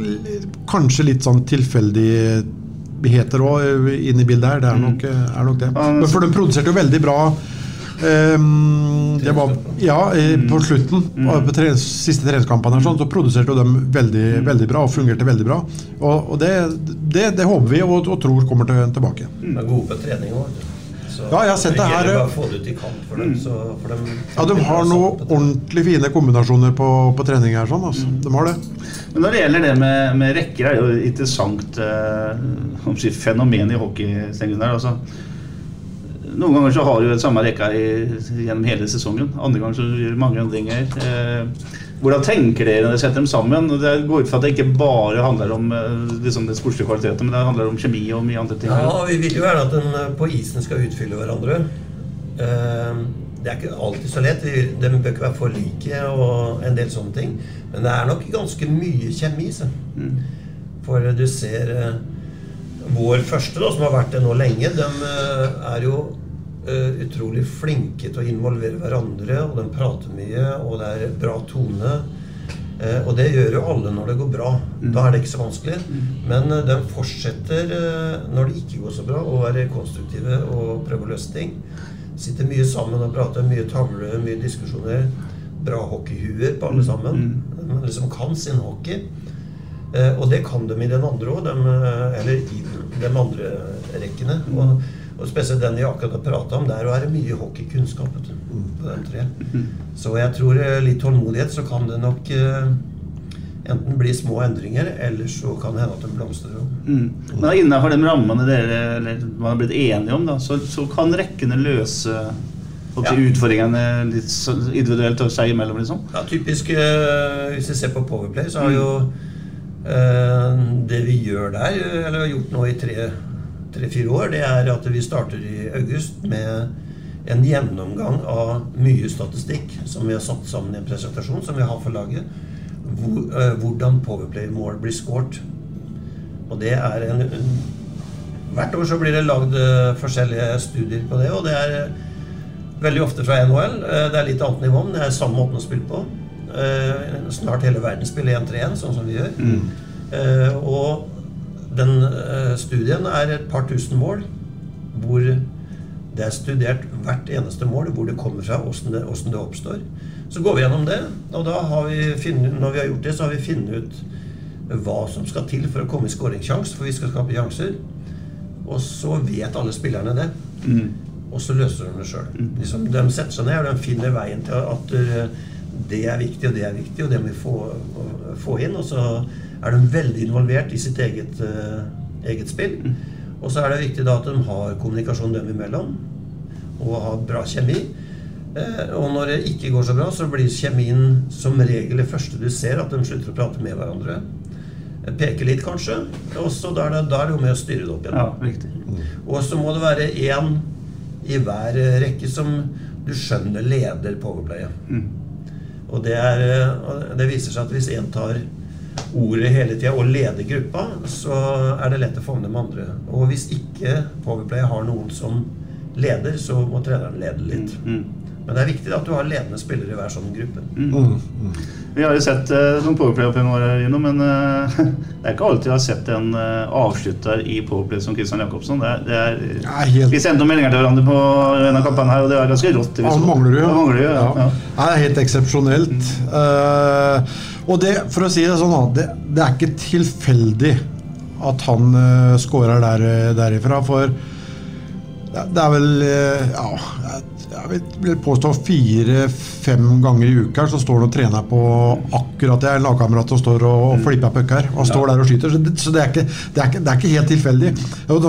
kanskje litt sånn tilfeldigheter òg inne i bildet her. Det er nok, eh, er nok det. Men for de produserte jo veldig bra. Ehm, det var, ja, eh, på slutten, på tre, siste treningskampene, sånn, så produserte de veldig, veldig bra og fungerte veldig bra. Og, og det, det, det håper vi og, og tror kommer til, tilbake.
De er gode på trening òg.
Ja, jeg har sett det her, ja.
bare få det ut i kant for dem. Så, for dem
Ja, De har noen ordentlig fine kombinasjoner på, på trening her. sånn, altså. De har det.
Men når det gjelder det med, med rekker, er det jo et interessant eh, fenomen i hockeysengen der. Altså. Noen ganger så har du samme rekka i, gjennom hele sesongen. Andre ganger så gjør du mange endringer. Eh, hvordan tenker dere når dere setter dem sammen? Det går ut fra at det ikke bare handler om eh, liksom den sportslige kvaliteten, men det handler om kjemi og mye andre ting.
Ja, vi vil jo gjerne at den eh, på isen skal utfylle hverandre. Eh, Det er ikke alltid så lett. Vi- De bør ikke være for like og en del sånne ting. Men det er nok ganske mye kjemi. Så. For du ser eh, vår første, da, som har vært det nå lenge, de eh, er jo eh, utrolig flinke til å involvere hverandre, og de prater mye, og det er bra tone. Eh, og det gjør jo alle når det går bra. Da er det ikke så vanskelig. Men eh, de fortsetter når det ikke går så bra, å være konstruktive og prøve å løse ting. Sitter mye sammen og prater. Mye tavler, mye diskusjoner. Bra hockeyhuer på alle sammen. De liksom kan sin hockey. Eh, og det kan de i den andre òg, eller i de andre rekkene. Og, og spesielt den jeg akkurat har prata om, der er det mye hockeykunnskap på de tre. Så jeg tror eh, litt tålmodighet, så kan det nok eh, enten bli små endringer, eller så kan det hende at de blomstrer opp.
Mm. Men innenfor de rammene dere eller, man har blitt enige om, da, så, så kan rekkene løse
Ja.
utfordringene litt individuelt og seg imellom, liksom?
Ja, typisk eh, Hvis vi ser på Powerplay, så har jo eh, det vi gjør der, eller har gjort nå i tre-fire år, det er at vi starter i august med en gjennomgang av mye statistikk som vi har satt sammen i en presentasjon som vi har for laget. Eh, hvordan Powerplay-mål blir scoret. Og det er en, Hvert år så blir det lagd eh, forskjellige studier på det, og det er veldig ofte fra NHL. Eh, Det er litt annet nivå, men det er samme måten å spille på. Eh, Snart hele verden spiller 1-3-1, sånn som vi gjør. Eh, Og den eh, studien er et par tusen mål hvor det er studert hvert eneste mål, hvor det kommer fra, åssen det, det oppstår. Så går vi gjennom det, og da har vi finnet, når vi har gjort det, så har vi funnet ut hva som skal til for å komme i skåringssjanse, for vi skal skape sjanser. Og så vet alle spillerne det. Og så løser de det sjøl. Liksom, de setter seg ned og de finner veien til at det er viktig, og det er viktig, og det må vi få, få inn. Og så er de veldig involvert i sitt eget, eh, eget spill. Og så er det viktig da at de har kommunikasjon dem imellom, og har bra kjemi. Eh, og når det ikke går så bra, så blir kjemien som regel det første du ser, at de slutter å prate med hverandre. Peke litt, kanskje. Og så da er det, jo med å styre det opp igjen.
Ja, riktig.
Og så må det være én i hver eh, rekke som du skjønner leder powerplayet. Og det, er, eh, det viser seg at hvis én tar ordet hele tida og leder gruppa, så er det lett å favne med andre. Og hvis ikke Powerplay har noen som leder, så må treneren lede litt. Men det er viktig at du har ledende spillere i hver sånn gruppe.
Vi har jo sett uh, noen Powerplay opp gjennom året, men eh, det er ikke alltid jeg har sett en eh, avslutter i Powerplay som Christian Jacobsen. Det er, det er,
ja, helt-
Vi sendte noen meldinger til hverandre på en av kampene her, og det er ganske rått. det
Han mangler jo.
ja. mangler ja. ja.
Det er helt eksepsjonelt. Eh, og det, for å si det sånn, det, det er ikke tilfeldig at han uh, scorer der, derifra. For det, er vel eh, Ja, jeg, jeg vil, påstå fire-fem ganger i uka så står han og trener på akkurat det. En lagkamerat som står og, og flipper pucker. Og står der og skyter. Så, det, er ikke, det, er ikke, det er ikke helt tilfeldig. Og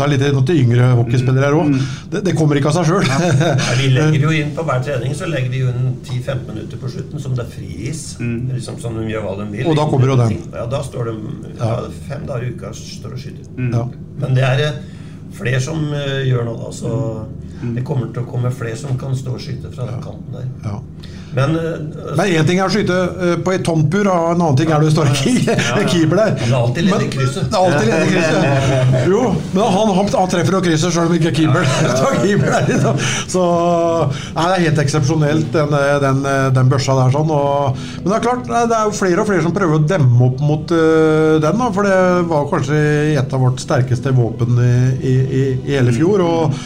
jeg litt til yngre hockeyspillere her òg. Det, det kommer ikke av seg sjøl.
Ja. vi legger jo inn på hver trening så legger vi jo inn 10-15 minutter på slutten som det er friis. Liksom Som de gjør hva de vil.
Og da kommer jo den.
Ja, da står de ja, fem dager i uka står og skyter.
Ja.
Men det er flere som eh, gjør noe, da. Så det kommer til å komme flere som kan stå og skyte fra den kanten der.
Ja.
Men eh,
Men én ting er å skyte eh, på et tomt og en annen ting er du står en keeper der.
det er alltid ledig i krysset.
Alltid ledig i krysset. Jo, men han, han, han treffer jo krysset sjøl om ikke er keeper. Så keeper der, liksom. Så nei, det er helt eksepsjonelt, den, den, den børsa der. sånn og, Men det er klart, det er jo flere og flere som prøver å demme opp mot uh, den. Da, for det var kanskje et av vårt sterkeste våpen i, i, i, i hele fjor. og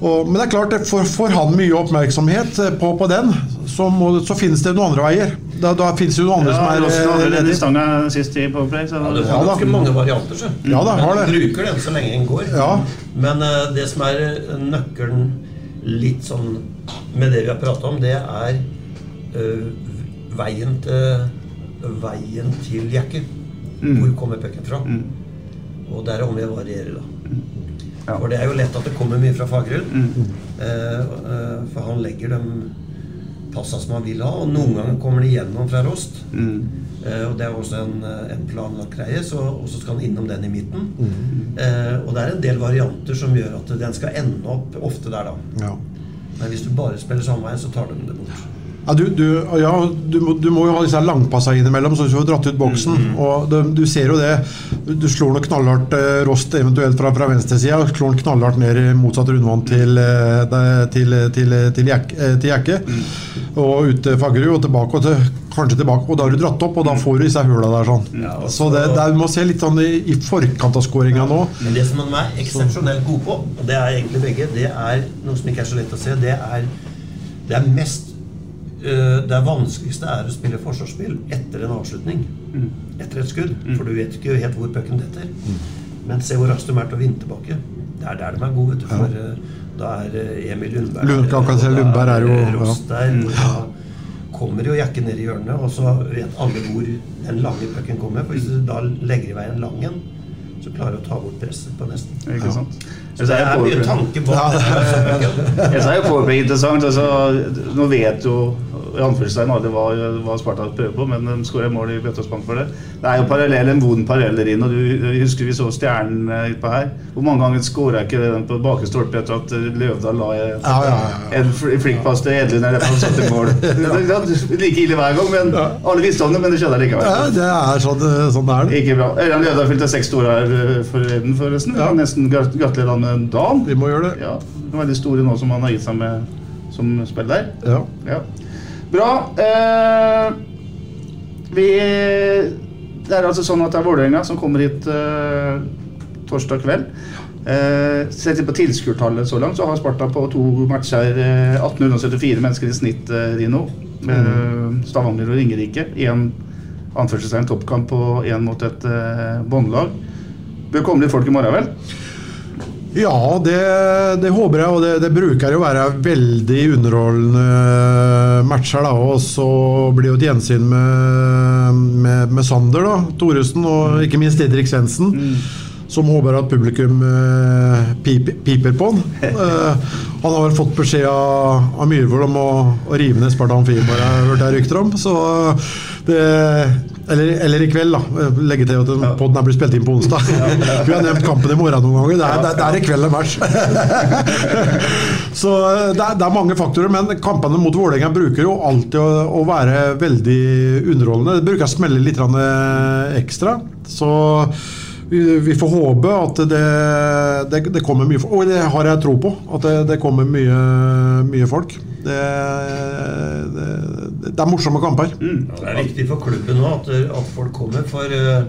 og, men det er klart, får, får han mye oppmerksomhet eh, på, på den, så, må, så finnes det noen andre veier. Da, da finnes det jo noen andre
Ja,
som er eh, ledige.
stanga sist i Powerplay. Så
ja, det
Ja, da.
ganske mange varianter, så.
Ja, da, har
Men bruker den så lenge den går.
Ja.
Men uh, det som er nøkkelen litt sånn med det vi har prata om, det er uh, veien til Veien til Jakke. Hvor kommer pucken fra? Og der er om vi varierer, da.
Ja.
For det er jo lett at det kommer mye fra Fagerud. Mm. eh, for han legger de passa som han vil ha, og noen ganger kommer de gjennom fra Rost. Eh, og det er også en, eh, en planlagt greie, så, og så skal han innom den i midten. Eh, og det er en del varianter som gjør at den skal ende opp ofte der, da.
Ja.
Men hvis du bare spiller samme vei, så tar de det bort.
Ja, du, du, ja du, må, du må jo ha disse langpassa innimellom, så du får dratt ut boksen. Og det, du ser jo det. Du slår noe knallhardt eh, Rost eventuelt fra, fra venstresida, og slår den knallhardt ned i motsatt rundvann til, eh, til, til, til, Jek- eh, Jekke. Og ut til Fagerud, og tilbake, og til, kanskje tilbake. Og da har du dratt opp, og da får du disse høla der sånn.
ja,
så
så-
det, det er, du må se litt sånn i, i forkant av skåringa nå.
Men det som de er eksepsjonelt gode på, og det er egentlig begge, det er noe som ikke er så lett å se, det er det er mest Det er vanskeligste er å spille forsvarsspill etter en avslutning. Etter et skudd. For du vet ikke helt hvor pucken detter. Men se hvor raskt de er til å vinne tilbake. Det er der de er gode, vet du. For øh, da er øh, Emil Lundberg
Lundberg,
og
Lundberg er jo- ja.
Ross der. og Da kommer jo jakken ned i hjørnet, og så vet alle hvor den lange pucken kommer. For hvis du da legger i vei en lang en, så klarer du å ta bort presset på nesten.
Ikke sant?
Så det er mye tanke bak det.
Ellers er jo Powerplay interessant. Altså, nå vet jo i anførselstegn aldri hva, hva Sparta prøver på, men de skårer mål i Bjøtåsbank for det. Det er jo parallell, en vond parallell der inne. du husker vi så Stjernen eh, utpå her. Hvor mange ganger skåra ikke den på bakre stolpe etter at Løvdahl la en,
Ja, ja, ja.
en fl- flikkpass til Edlund eller noe sånt i mål? Like ille hver gang, men alle visste om det, men det skjedde
Ja, det er sånn, sånn er det.
Ikke bra. Ørjan Løvdahl fylte seks år her For forleden, forresten. Kan nesten gratulerer gratulere han med dagen.
Vi må gjøre det.
Ja, veldig store nå som han har gitt seg med som spiller der.
Ja.
Ja. Bra. Eh, vi Det er altså sånn at det er Vålerenga som kommer hit eh, torsdag kveld. Eh, Sett på tilskuertallet så langt, så har Sparta på to matcher eh, 1874 mennesker i snitt, eh, Rino. Med eh, Stavanger og Ringerike. Én anførselstegn toppkamp og én mot et eh, båndlag. Bør komme litt folk i morgen, vel?
Ja, det, det håper jeg, og det, det bruker jo å være veldig underholdende matcher. da, Og så blir det et gjensyn med, med, med Sander da, Thoresen, og ikke minst Didrik Svendsen. Som håper at publikum eh, piper, piper på han. Eh, han har vel fått beskjed av, av Myhrvold om å, å rive ned Spartan Amfi, bare jeg hørte jeg rykter om. Så det eller, eller i kveld, da. Legge til at ja. podden er blitt spilt inn på onsdag. Vi har nevnt kampen i morgen noen ganger. Det er, det det er i kveld en match. Så det er, det er, mange faktorer, men kampene mot Vålerenga bruker jo alltid å, å, være veldig underholdende. Det bruker å smelle litt ekstra. Så vi, vi, får håpe at det, det, det, kommer mye Og det har jeg tro på. At det, det kommer mye, mye folk. Det, er morsomme kamper.
Mm. Ja, det er viktig for klubben nå at, at folk kommer. For uh,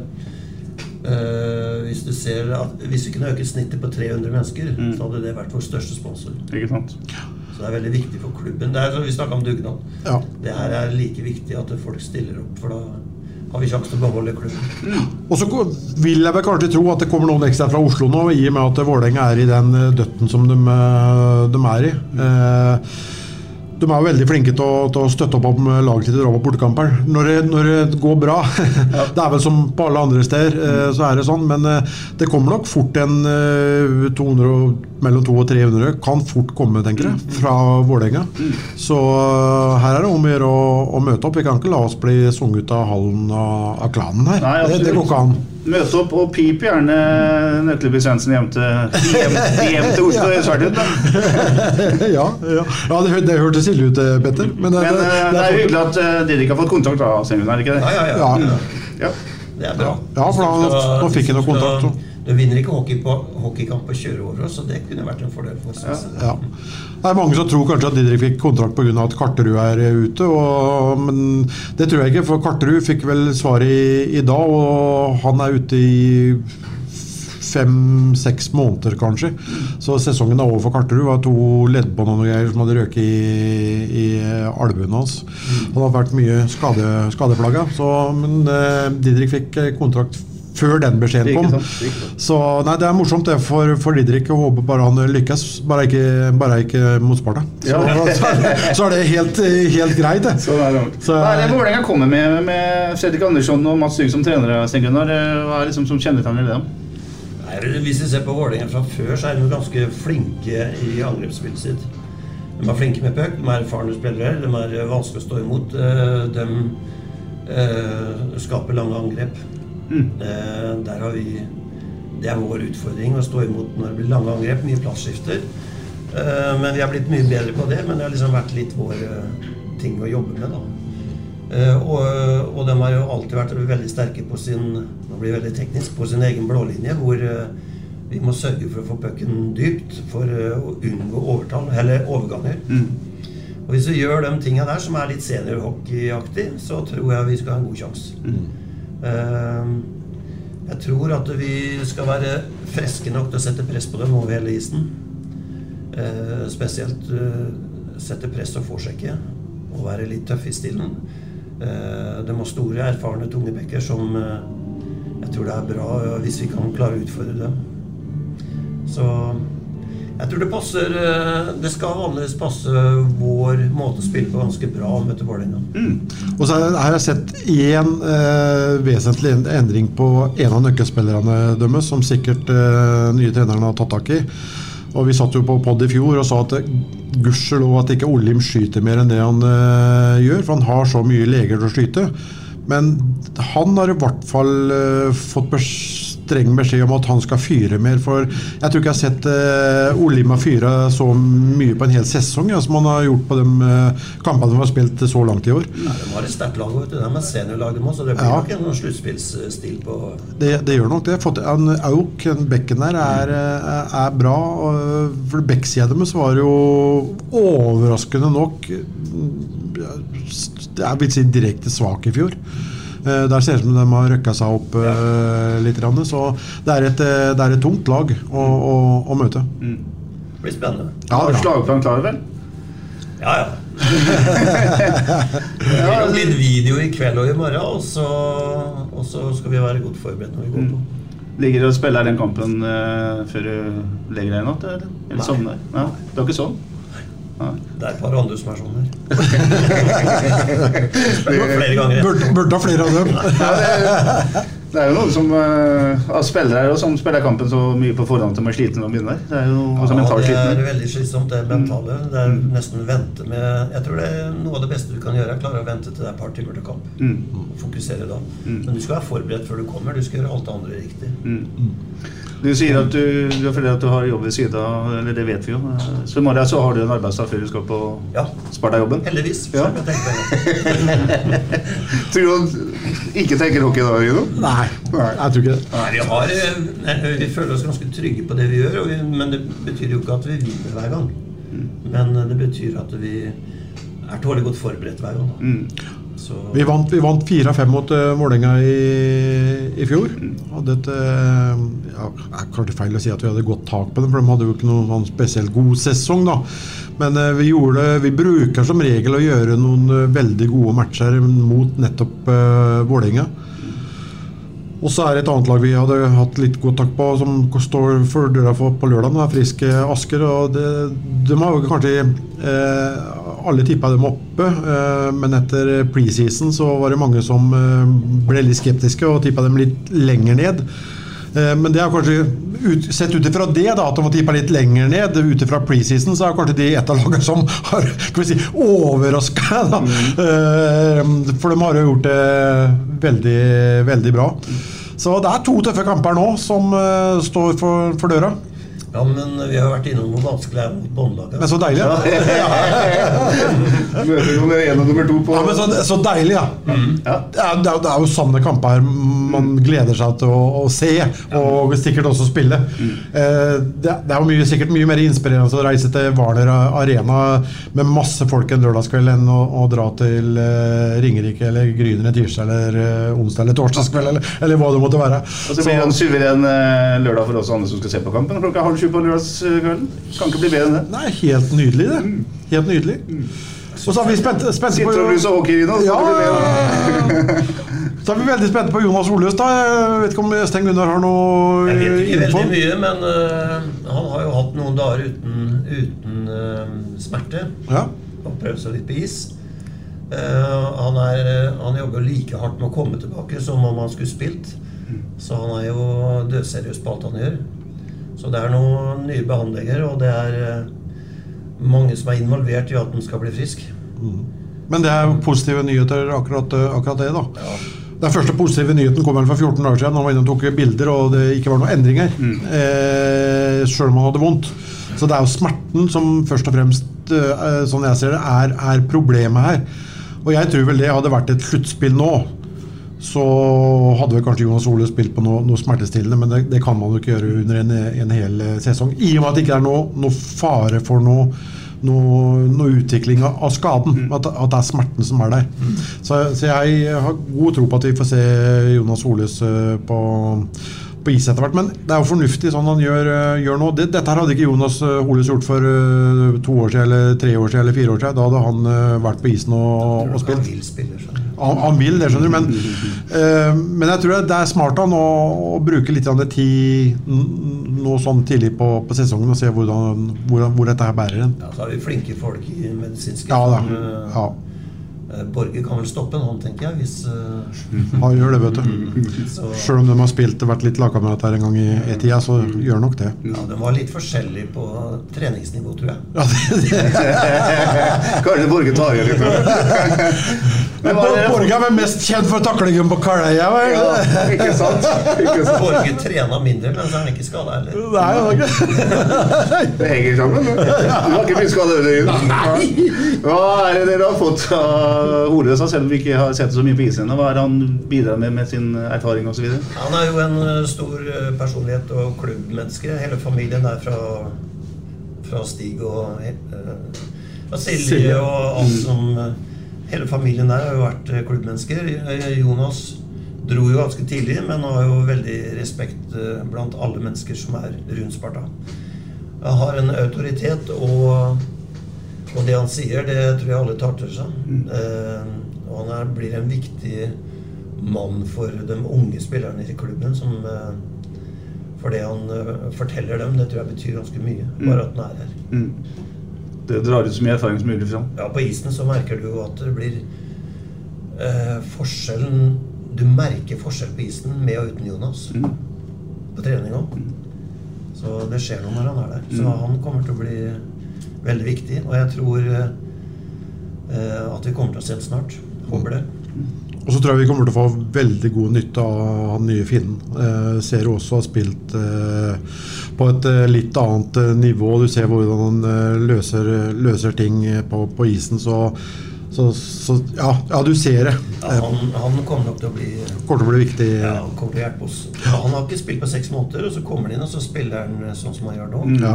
uh, hvis du ser at Hvis vi kunne øke snittet på 300 mennesker, mm. så hadde det vært vår største sponsor.
Ikke sant?
Så det er veldig viktig for klubben. Det er, vi snakka om dugnad.
Ja.
Det her er like viktig at folk stiller opp. For da har vi sjanse til å beholde klubben.
Og så vil jeg vel kanskje tro at det kommer noen ekstra fra Oslo nå, i og med at Vålerenga er i den eh, døtten som de, eh, de er i. Eh, de er jo veldig flinke til å, til å støtte opp om laget sitt på bortekamper. Når, når, det går bra Det er vel som på alle andre steder, eh, så er det sånn. Men eh, det kommer nok fort en 200, eh, mellom 200 og 300 kan fort komme, tenker jeg, fra Vålerenga. Så her er det om å gjøre å, møte opp. Vi kan ikke la oss bli sunget ut av hallen av, av klanen her.
Nei,
det, det går ikke an.
Møte opp og pip gjerne Nøkleby Svendsen hjem til, hjem, hjem til Oslo i Svartid.
ja, ja. ja det, det hørtes ille ut, Petter.
Men, det, men det, det, det er hyggelig at Didrik har fått kontakt, da, Sengen, er det ikke det?
Ja, ja, ja. ja. Det er bra.
Ja, for da, nå fikk jeg noe kontakt.
Du vinner ikke hockey på, hockeykamp på kjøreåret, så det kunne vært en fordel for oss.
Ja. Ja. Det er mange som tror kanskje at Didrik fikk kontrakt pga. at Karterud er ute. Og, men det tror jeg ikke, for Karterud fikk vel svaret i, i dag, og han er ute i fem-seks måneder, kanskje. Så sesongen er over for Karterud. Var to leddbånd og noe greier som hadde røket i, i albuen hans. Han har vært mye skade, skadeplaga. Men eh, Didrik fikk kontrakt før den beskjeden kom. Så nei, det er morsomt det for, for Didrik Jeg håper bare han lykkes. Bare ikke, bare ikke mot Sparta. Så, ja. så, det, så, er det helt, helt greit, det.
Så er det. Så, Hva er det Vålerenga kommer med med Fredrik Andersson og Mats Dygg som trenere? Hva er det liksom som kjennetegner dem?
Hvis vi ser på Vålerenga fra før, så er de ganske flinke i angrepsspillet sitt. De er flinke med puck, de er erfarne spillere, de er vanskelig å stå imot. Eh, de eh, skaper lange angrep. Mm. Eh, der har vi Det er vår utfordring å stå imot når det blir lange angrep, mye plassskifter. Eh, men vi har blitt mye bedre på det. Men det har liksom vært litt vår eh, ting å jobbe med, da. Og, og, de har jo alltid vært veldig sterke på sin Nå blir veldig teknisk på sin egen blålinje, hvor vi må sørge for å få pucken dypt for å unngå overtall, eller overganger. Mm. Og Hvis vi gjør de tinga der, som er litt seniorhockeyaktig, så tror jeg vi skal ha en god sjanse. Mm. Ehm, jeg tror at vi skal være friske nok til å sette press på dem over hele isen. Ehm, spesielt eh, sette press og forsjekke og være litt tøffe i stilen. Ehm, de har store, erfarne tunge bekker som eh, jeg tror det er bra hvis vi kan klare å utfordre dem. Så jeg tror det passer eh, Det skal vanligvis passe vår måte å spille på ganske bra.
Mm. Og så har jeg sett én eh, vesentlig endring på en av nøkkelspillerne deres, som sikkert eh, nye treneren har tatt tak i. Og Vi satt jo på pod i fjor og sa at gudskjelov at ikke Olim skyter mer enn det han eh, gjør, for han har så mye leger til å skyte. Men han har i hvert fall fått fått streng beskjed om at han skal fyre mer. For jeg tror ikke jeg har sett uh, Olima fyre så mye på en hel sesong ja, som han har gjort på de uh, kampene som har spilt så langt i år.
Nei, de har et sterkt lag, vet du. De er seniorlag, de så det blir
Ja.
nok en sluttspillsstil på
Det, det gjør nok det. Fått, han, Auk, en bekken der, er, er, er bra. For bekksida deres var jo overraskende nok Jeg vil si direkte svak i fjor. Eh, Der ser det ut som de har røkka seg opp ja. litt. Så det er et, eh, det er et tungt lag å, å, å møte.
Det blir spennende.
Ja, ja.
slagplan klar, vel?
Ja, ja. Det blir nok litt video i kveld og i morgen, og så, og så skal vi være godt forberedt når vi går på.
Ligger du og spiller den kampen uh, før du legger deg i natt? Eller, eller sovner? Nei. Det var ikke sånn?
Det er et par andre som er sånn her. Flere ganger.
Burde, burde ha flere av dem.
Ja, det, det er jo noen som uh, av spillere og som spiller kampen så mye på forhånd at de er slitne når de begynner. Det er jo også
Ja,
mentalt
det er
slitne.
veldig slitsomt, det mentale. Det er nesten vente med Jeg tror det er noe av det beste du kan gjøre, er klare å vente til det er et par timer til kamp.
Mm.
Og fokusere da. Men du skal være forberedt før du kommer. Du skal gjøre alt det andre riktig.
Du sier at du, du er fordi at du har jobb ved siden av, eller det vet vi jo. Så i morgen så har du en arbeidsdag før du skal på
Ja. Heldigvis.
Ja.
om jeg tenker på det.
Tror du han ikke tenker hockey da, Rino?
Nei, jeg tror ikke det.
Nei, vi, har, eh, vi føler oss ganske trygge på det vi gjør, og vi, men det betyr jo ikke at vi vinner hver gang. Men eh, det betyr at vi er tålelig godt forberedt hver gang. Da. Så,
Vi vant, vant 4-5 mot uh, Vålerenga i, i fjor. Hadde et uh, ja, Det er kanskje feil å si at vi hadde godt tak på dem, for de hadde jo ikke noen sånn spesielt god sesong. da. Men uh, vi, gjorde, vi bruker som regel å gjøre noen uh, veldig gode matcher mot nettopp uh, Vålerenga. Og så er det et annet lag vi hadde hatt litt god tak på, som står for døra på lørdag. Friske Asker. og det, De har jo kanskje eh, Alle tippa dem oppe, eh, men etter preseason så var det mange som eh, ble litt skeptiske og tippa dem litt lenger ned. Eh, Men det er kanskje ut, sett ut ifra det, da, at de var tippa litt lenger ned, ut ifra preseason, så er kanskje de et av lagene som har skal si, overraska. Eh, For de har jo gjort det veldig, veldig bra. Så det er to tøffe kamper nå som står for, for døra.
Ja, men vi har vært innom noen vanskelig det er mot båndlaget.
Men så deilig.
Møter du nummer én og nummer to på
Ja, men så, så deilig, ja.
Ja.
Det er, det er, jo sånne kamper man gleder seg til å, å se, og sikkert også spille. Eh, det, det er jo mye, sikkert mye mer inspirerende å reise til Hvaler Arena med masse folk en lørdagskveld enn å, å dra til eh, Ringerike eller Grüner en tirsdag eller eh, onsdag eller torsdagskveld, eller, eller hva det måtte være.
Og så blir det en suveren eh, lørdag for oss andre som skal se på kampen. Klokka halv sju på lørdagskvelden. Kan ikke bli bedre enn det.
Nei, helt nydelig, det. Helt nydelig. Og så er vi spente, spente på
Sitter og bluser hockey, Rino. så
Ja,
kan det bli bedre.
Så er vi veldig spente på Jonas Oløs. da Jeg vet ikke om Sten Gunnar har noe
Jeg vet ikke
info?
veldig mye, men uh, han har jo hatt noen dager uten, uten uh, smerte.
Ja.
Og prøvd seg litt på is. Uh, han, er, han jobber like hardt med å komme tilbake som om han skulle spilt. Så han er jo dødseriøs på alt han gjør. Så det er noen nye behandlinger, og det er eh, mange som er involvert i at den skal bli frisk.
Men det er positive nyheter, akkurat, akkurat det. da Den første positive nyheten kom vel for 14 dager siden. Han var inne og tok bilder, og det ikke var noen endringer. Eh, Sjøl om han hadde vondt. Så det er jo smerten som først og fremst, eh, sånn jeg ser det, er, er problemet her. Og jeg tror vel det hadde vært et sluttspill nå. Så hadde vel kanskje Jonas Ole spilt på noe, noe smertestillende, men det, det kan man jo ikke gjøre under en, en hel eh, sesong. I og med at det ikke er noe, noe fare for noe, noe, utvikling av, av skaden. At, at det er smerten som er der. Så, så jeg har god tro på at vi får se Jonas Oles eh, på, på is etter hvert. Men det er jo fornuftig sånn han gjør, eh, gjør nå. Det, dette her hadde ikke Jonas Holes gjort for to år siden, eller tre år siden, eller fire år siden. Da hadde han vært på isen og, og spilt. Han, han vil det, skjønner du. Men, uh, men jeg tror det er smart av han å, å bruke litt tid nå sånn tidlig på, på sesongen og se hvordan, hvor, hvor dette her bærer en.
Ja, så har vi flinke folk i medisinske
Ja da.
øh,
Ja,
Borge kan vel stoppe en hånd, tenker jeg, hvis uh...
han gjør det, vet du.
så,
Sjøl om de har spilt og vært litt lagkamerater en gang i, E-tida, så gjør nok det.
ja, De var litt forskjellige på treningsnivå, tror jeg.
Ja, det, det.
Kanskje Borge tar igjen litt. Men
Borge er vel mest kjent for taklingen på Kaløya?
Ja, ikke sant? Ikke sant?
Borge trena mindre, men så er han ikke skada heller.
Nei, det ikke.
Det henger sammen. Du har ikke blitt skada, øyne. Hva er det dere har fått av Holøs, selv om vi ikke har sett det så mye på isen ennå? Hva er det han bidrar med med sin erfaring osv.?
Han er jo en eh, stor eh, personlighet og klubbmenneske. Hele familien er fra, fra Stig og Fra Silje og alt som eh, Hele familien der har jo vært eh, klubbmennesker. Eh, Jonas dro jo ganske tidlig, men har jo veldig respekt eh, blant alle mennesker som er rundt Sparta. Han har en autoritet, og, og det han sier, det tror jeg alle tar til seg. Eh, og han er, blir en viktig mann for de unge spillerne i klubben. Som, eh, for det han eh, forteller dem, det tror jeg betyr ganske mye. Bare at han er her.
Mm. Det drar ut så mye erfaring som mulig fram.
Ja, på isen så merker du jo at det blir eh, forskjellen Du merker forskjell på isen med og uten Jonas. På trening òg. Så det skjer noe når han er der. Så
Mm.
han kommer til å bli veldig viktig. Og jeg tror eh, eh, at vi kommer til å se det snart. Håper det.
Og så tror jeg vi kommer til å få veldig god nytte av han nye finnen. Eh, ser jo også har spilt eh, på et eh, litt annet nivå. Du ser hvordan han løser, løser ting på, på isen. Så, så, så ja, ja, du ser det.
Ja, han, han kommer nok til å bli
kommer til å bli viktig.
ja, han kommer til å hjelpe oss. Han har ikke spilt på seks måneder, og så kommer han inn, og så spiller han eh, sånn som han gjør nå.
Ja,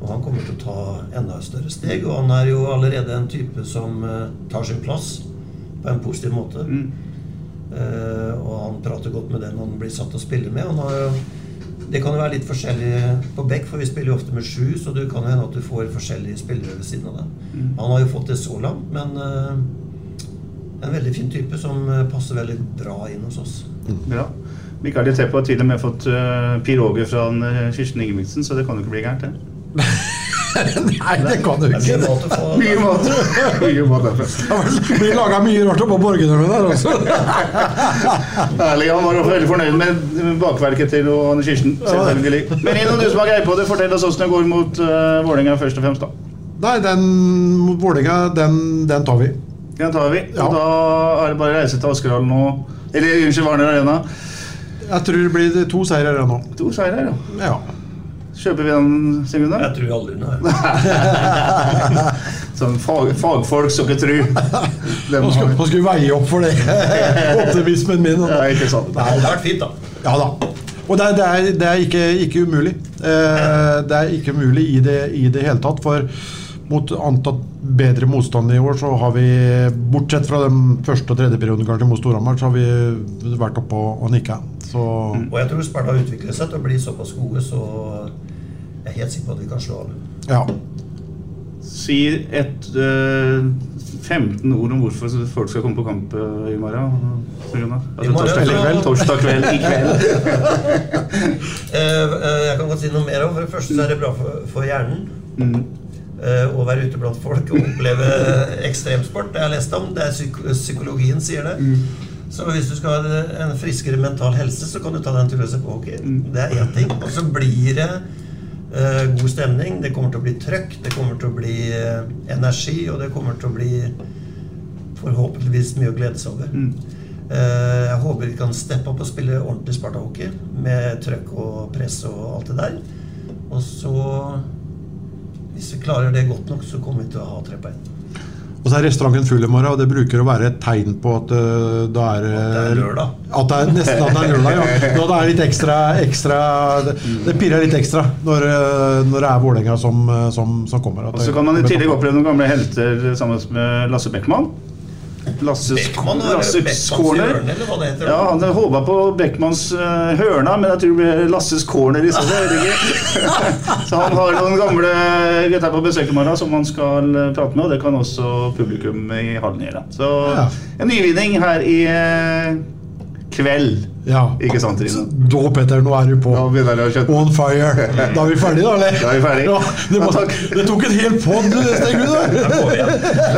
Og han kommer til å ta enda større steg. Og han er jo allerede en type som eh, tar sin plass på en positiv måte. Eh, og han prater godt med den han blir satt til å spille med. Han har jo, det kan jo være litt forskjellig på back, for vi spiller jo ofte med sju, så det kan jo hende at du får forskjellige spillere ved siden av deg. Han har jo fått det så langt, men uh, en veldig fin type som eh, passer veldig bra inn hos oss.
Bra. Mikael Tepo har til og med fått uh, piroger fra han, eh, Kirsten Ingebrigtsen, så det kan jo ikke bli gærent. det.
nei, det kan du ikke.
mat å få.
Mye mat. Mye mat.
Det blir laga mye rart oppå borgene der også.
Ærlig, han var veldig fornøyd med bakverket til Anne Kirsten. Selvfølgelig. Men innom du som har greie på det, fortell oss hvordan det går mot uh, Vålerenga først og fremst. da.
Nei, den mot Vålerenga, den, den tar vi.
Den tar vi.
Ja.
Og da er det bare å reise til Askerhallen nå. Eller unnskyld, Warner Arena.
Jeg tror det blir to seire nå.
To seirer, ja.
Ja.
Kjøper vi den, Sigurd?
Jeg tror aldri noe.
Sånn fag, fagfolk skal ikke tror.
Nå skal,
har-
skal vi veie opp for det. Optimismen min.
Ja, ikke sant.
Det har vært fint, da.
Ja da. Og det det er, det er ikke, ikke umulig. Eh, det er ikke umulig i det, i det hele tatt. For mot antatt bedre motstand i år, så har vi, bortsett fra den første og tredje perioden kanskje mot Storhamar, så har vi vært oppe og, og nikka. Så
Og jeg tror Sparta utviklet seg til å bli såpass gode, så jeg er helt sikker på at vi kan slå alle.
ja.
Si et øh, 15 ord om hvorfor folk skal komme på kamp eh, i morgen. Altså,
I morgen,
torsdag, kveld, torsdag kveld i kveld.
Eh, eh, jeg kan godt si noe mer om. For det første så er det bra for, for hjernen.
Mm.
eh, å være ute blant folk og oppleve ekstremsport. Det har jeg lest om. Det er psyk psykologien sier det. Så hvis du skal ha en friskere mental helse, så kan du ta deg en tur og se på hockey. Det er én ting. Og så blir det eh, god stemning. Det kommer til å bli trøkk. Det kommer til å bli eh, energi, og det kommer til å bli forhåpentligvis mye å glede seg over. Eh, jeg håper vi kan steppe opp og spille ordentlig Sparta-hockey med trøkk og press og alt det der. Og så Hvis vi klarer det godt nok, så kommer vi til å ha tre poeng.
Og så er restauranten full i morgen, og det bruker å være et tegn på at uh, da er
At det er lørdag.
At det er nesten at det er lørdag, ja. Nå det er litt ekstra, ekstra Det, det pirrer litt ekstra når, eh, når det er Vålerenga som, eh, som, som kommer.
Og så kan man i tillegg oppleve noen gamle helter sammen med Lasse Beckmann. Lasses,
Beckmann
Lasses corner.
hjørne, eller hva det heter.
Ja, Han håpa på Beckmanns uh, hørna, men jeg tror det blir Lasses corner i stedet. Så han har noen gamle gutter på besøk i morgen som han skal eh, prate med, og det kan også publikum i hallen gjøre. Så en nyvinning her i eh, kveld.
Ja.
Ikke sant, Trine?
Da, Petter, nå er du på.
Begynner det å.
On fire. Da er vi ferdige, da, eller?
Da er vi ferdig.
Ja, det,
må,
det tok en hel pod, du, Stengrud. da.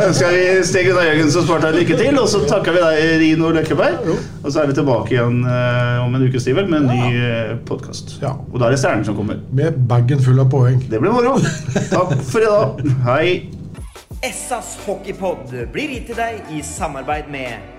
Ønsker vi Steg Gunnar Jørgensen og Sparta lykke til, og så takker vi deg, Rino Løkkeberg. Og så er vi tilbake igjen uh, om en ukes tid vel, med en ny uh, podkast.
Ja.
Og da er det Stjernen som kommer.
Med bagen full av poeng.
Det blir moro. Takk for i dag. Hei.
Essas hockeypod blir gitt til deg i samarbeid med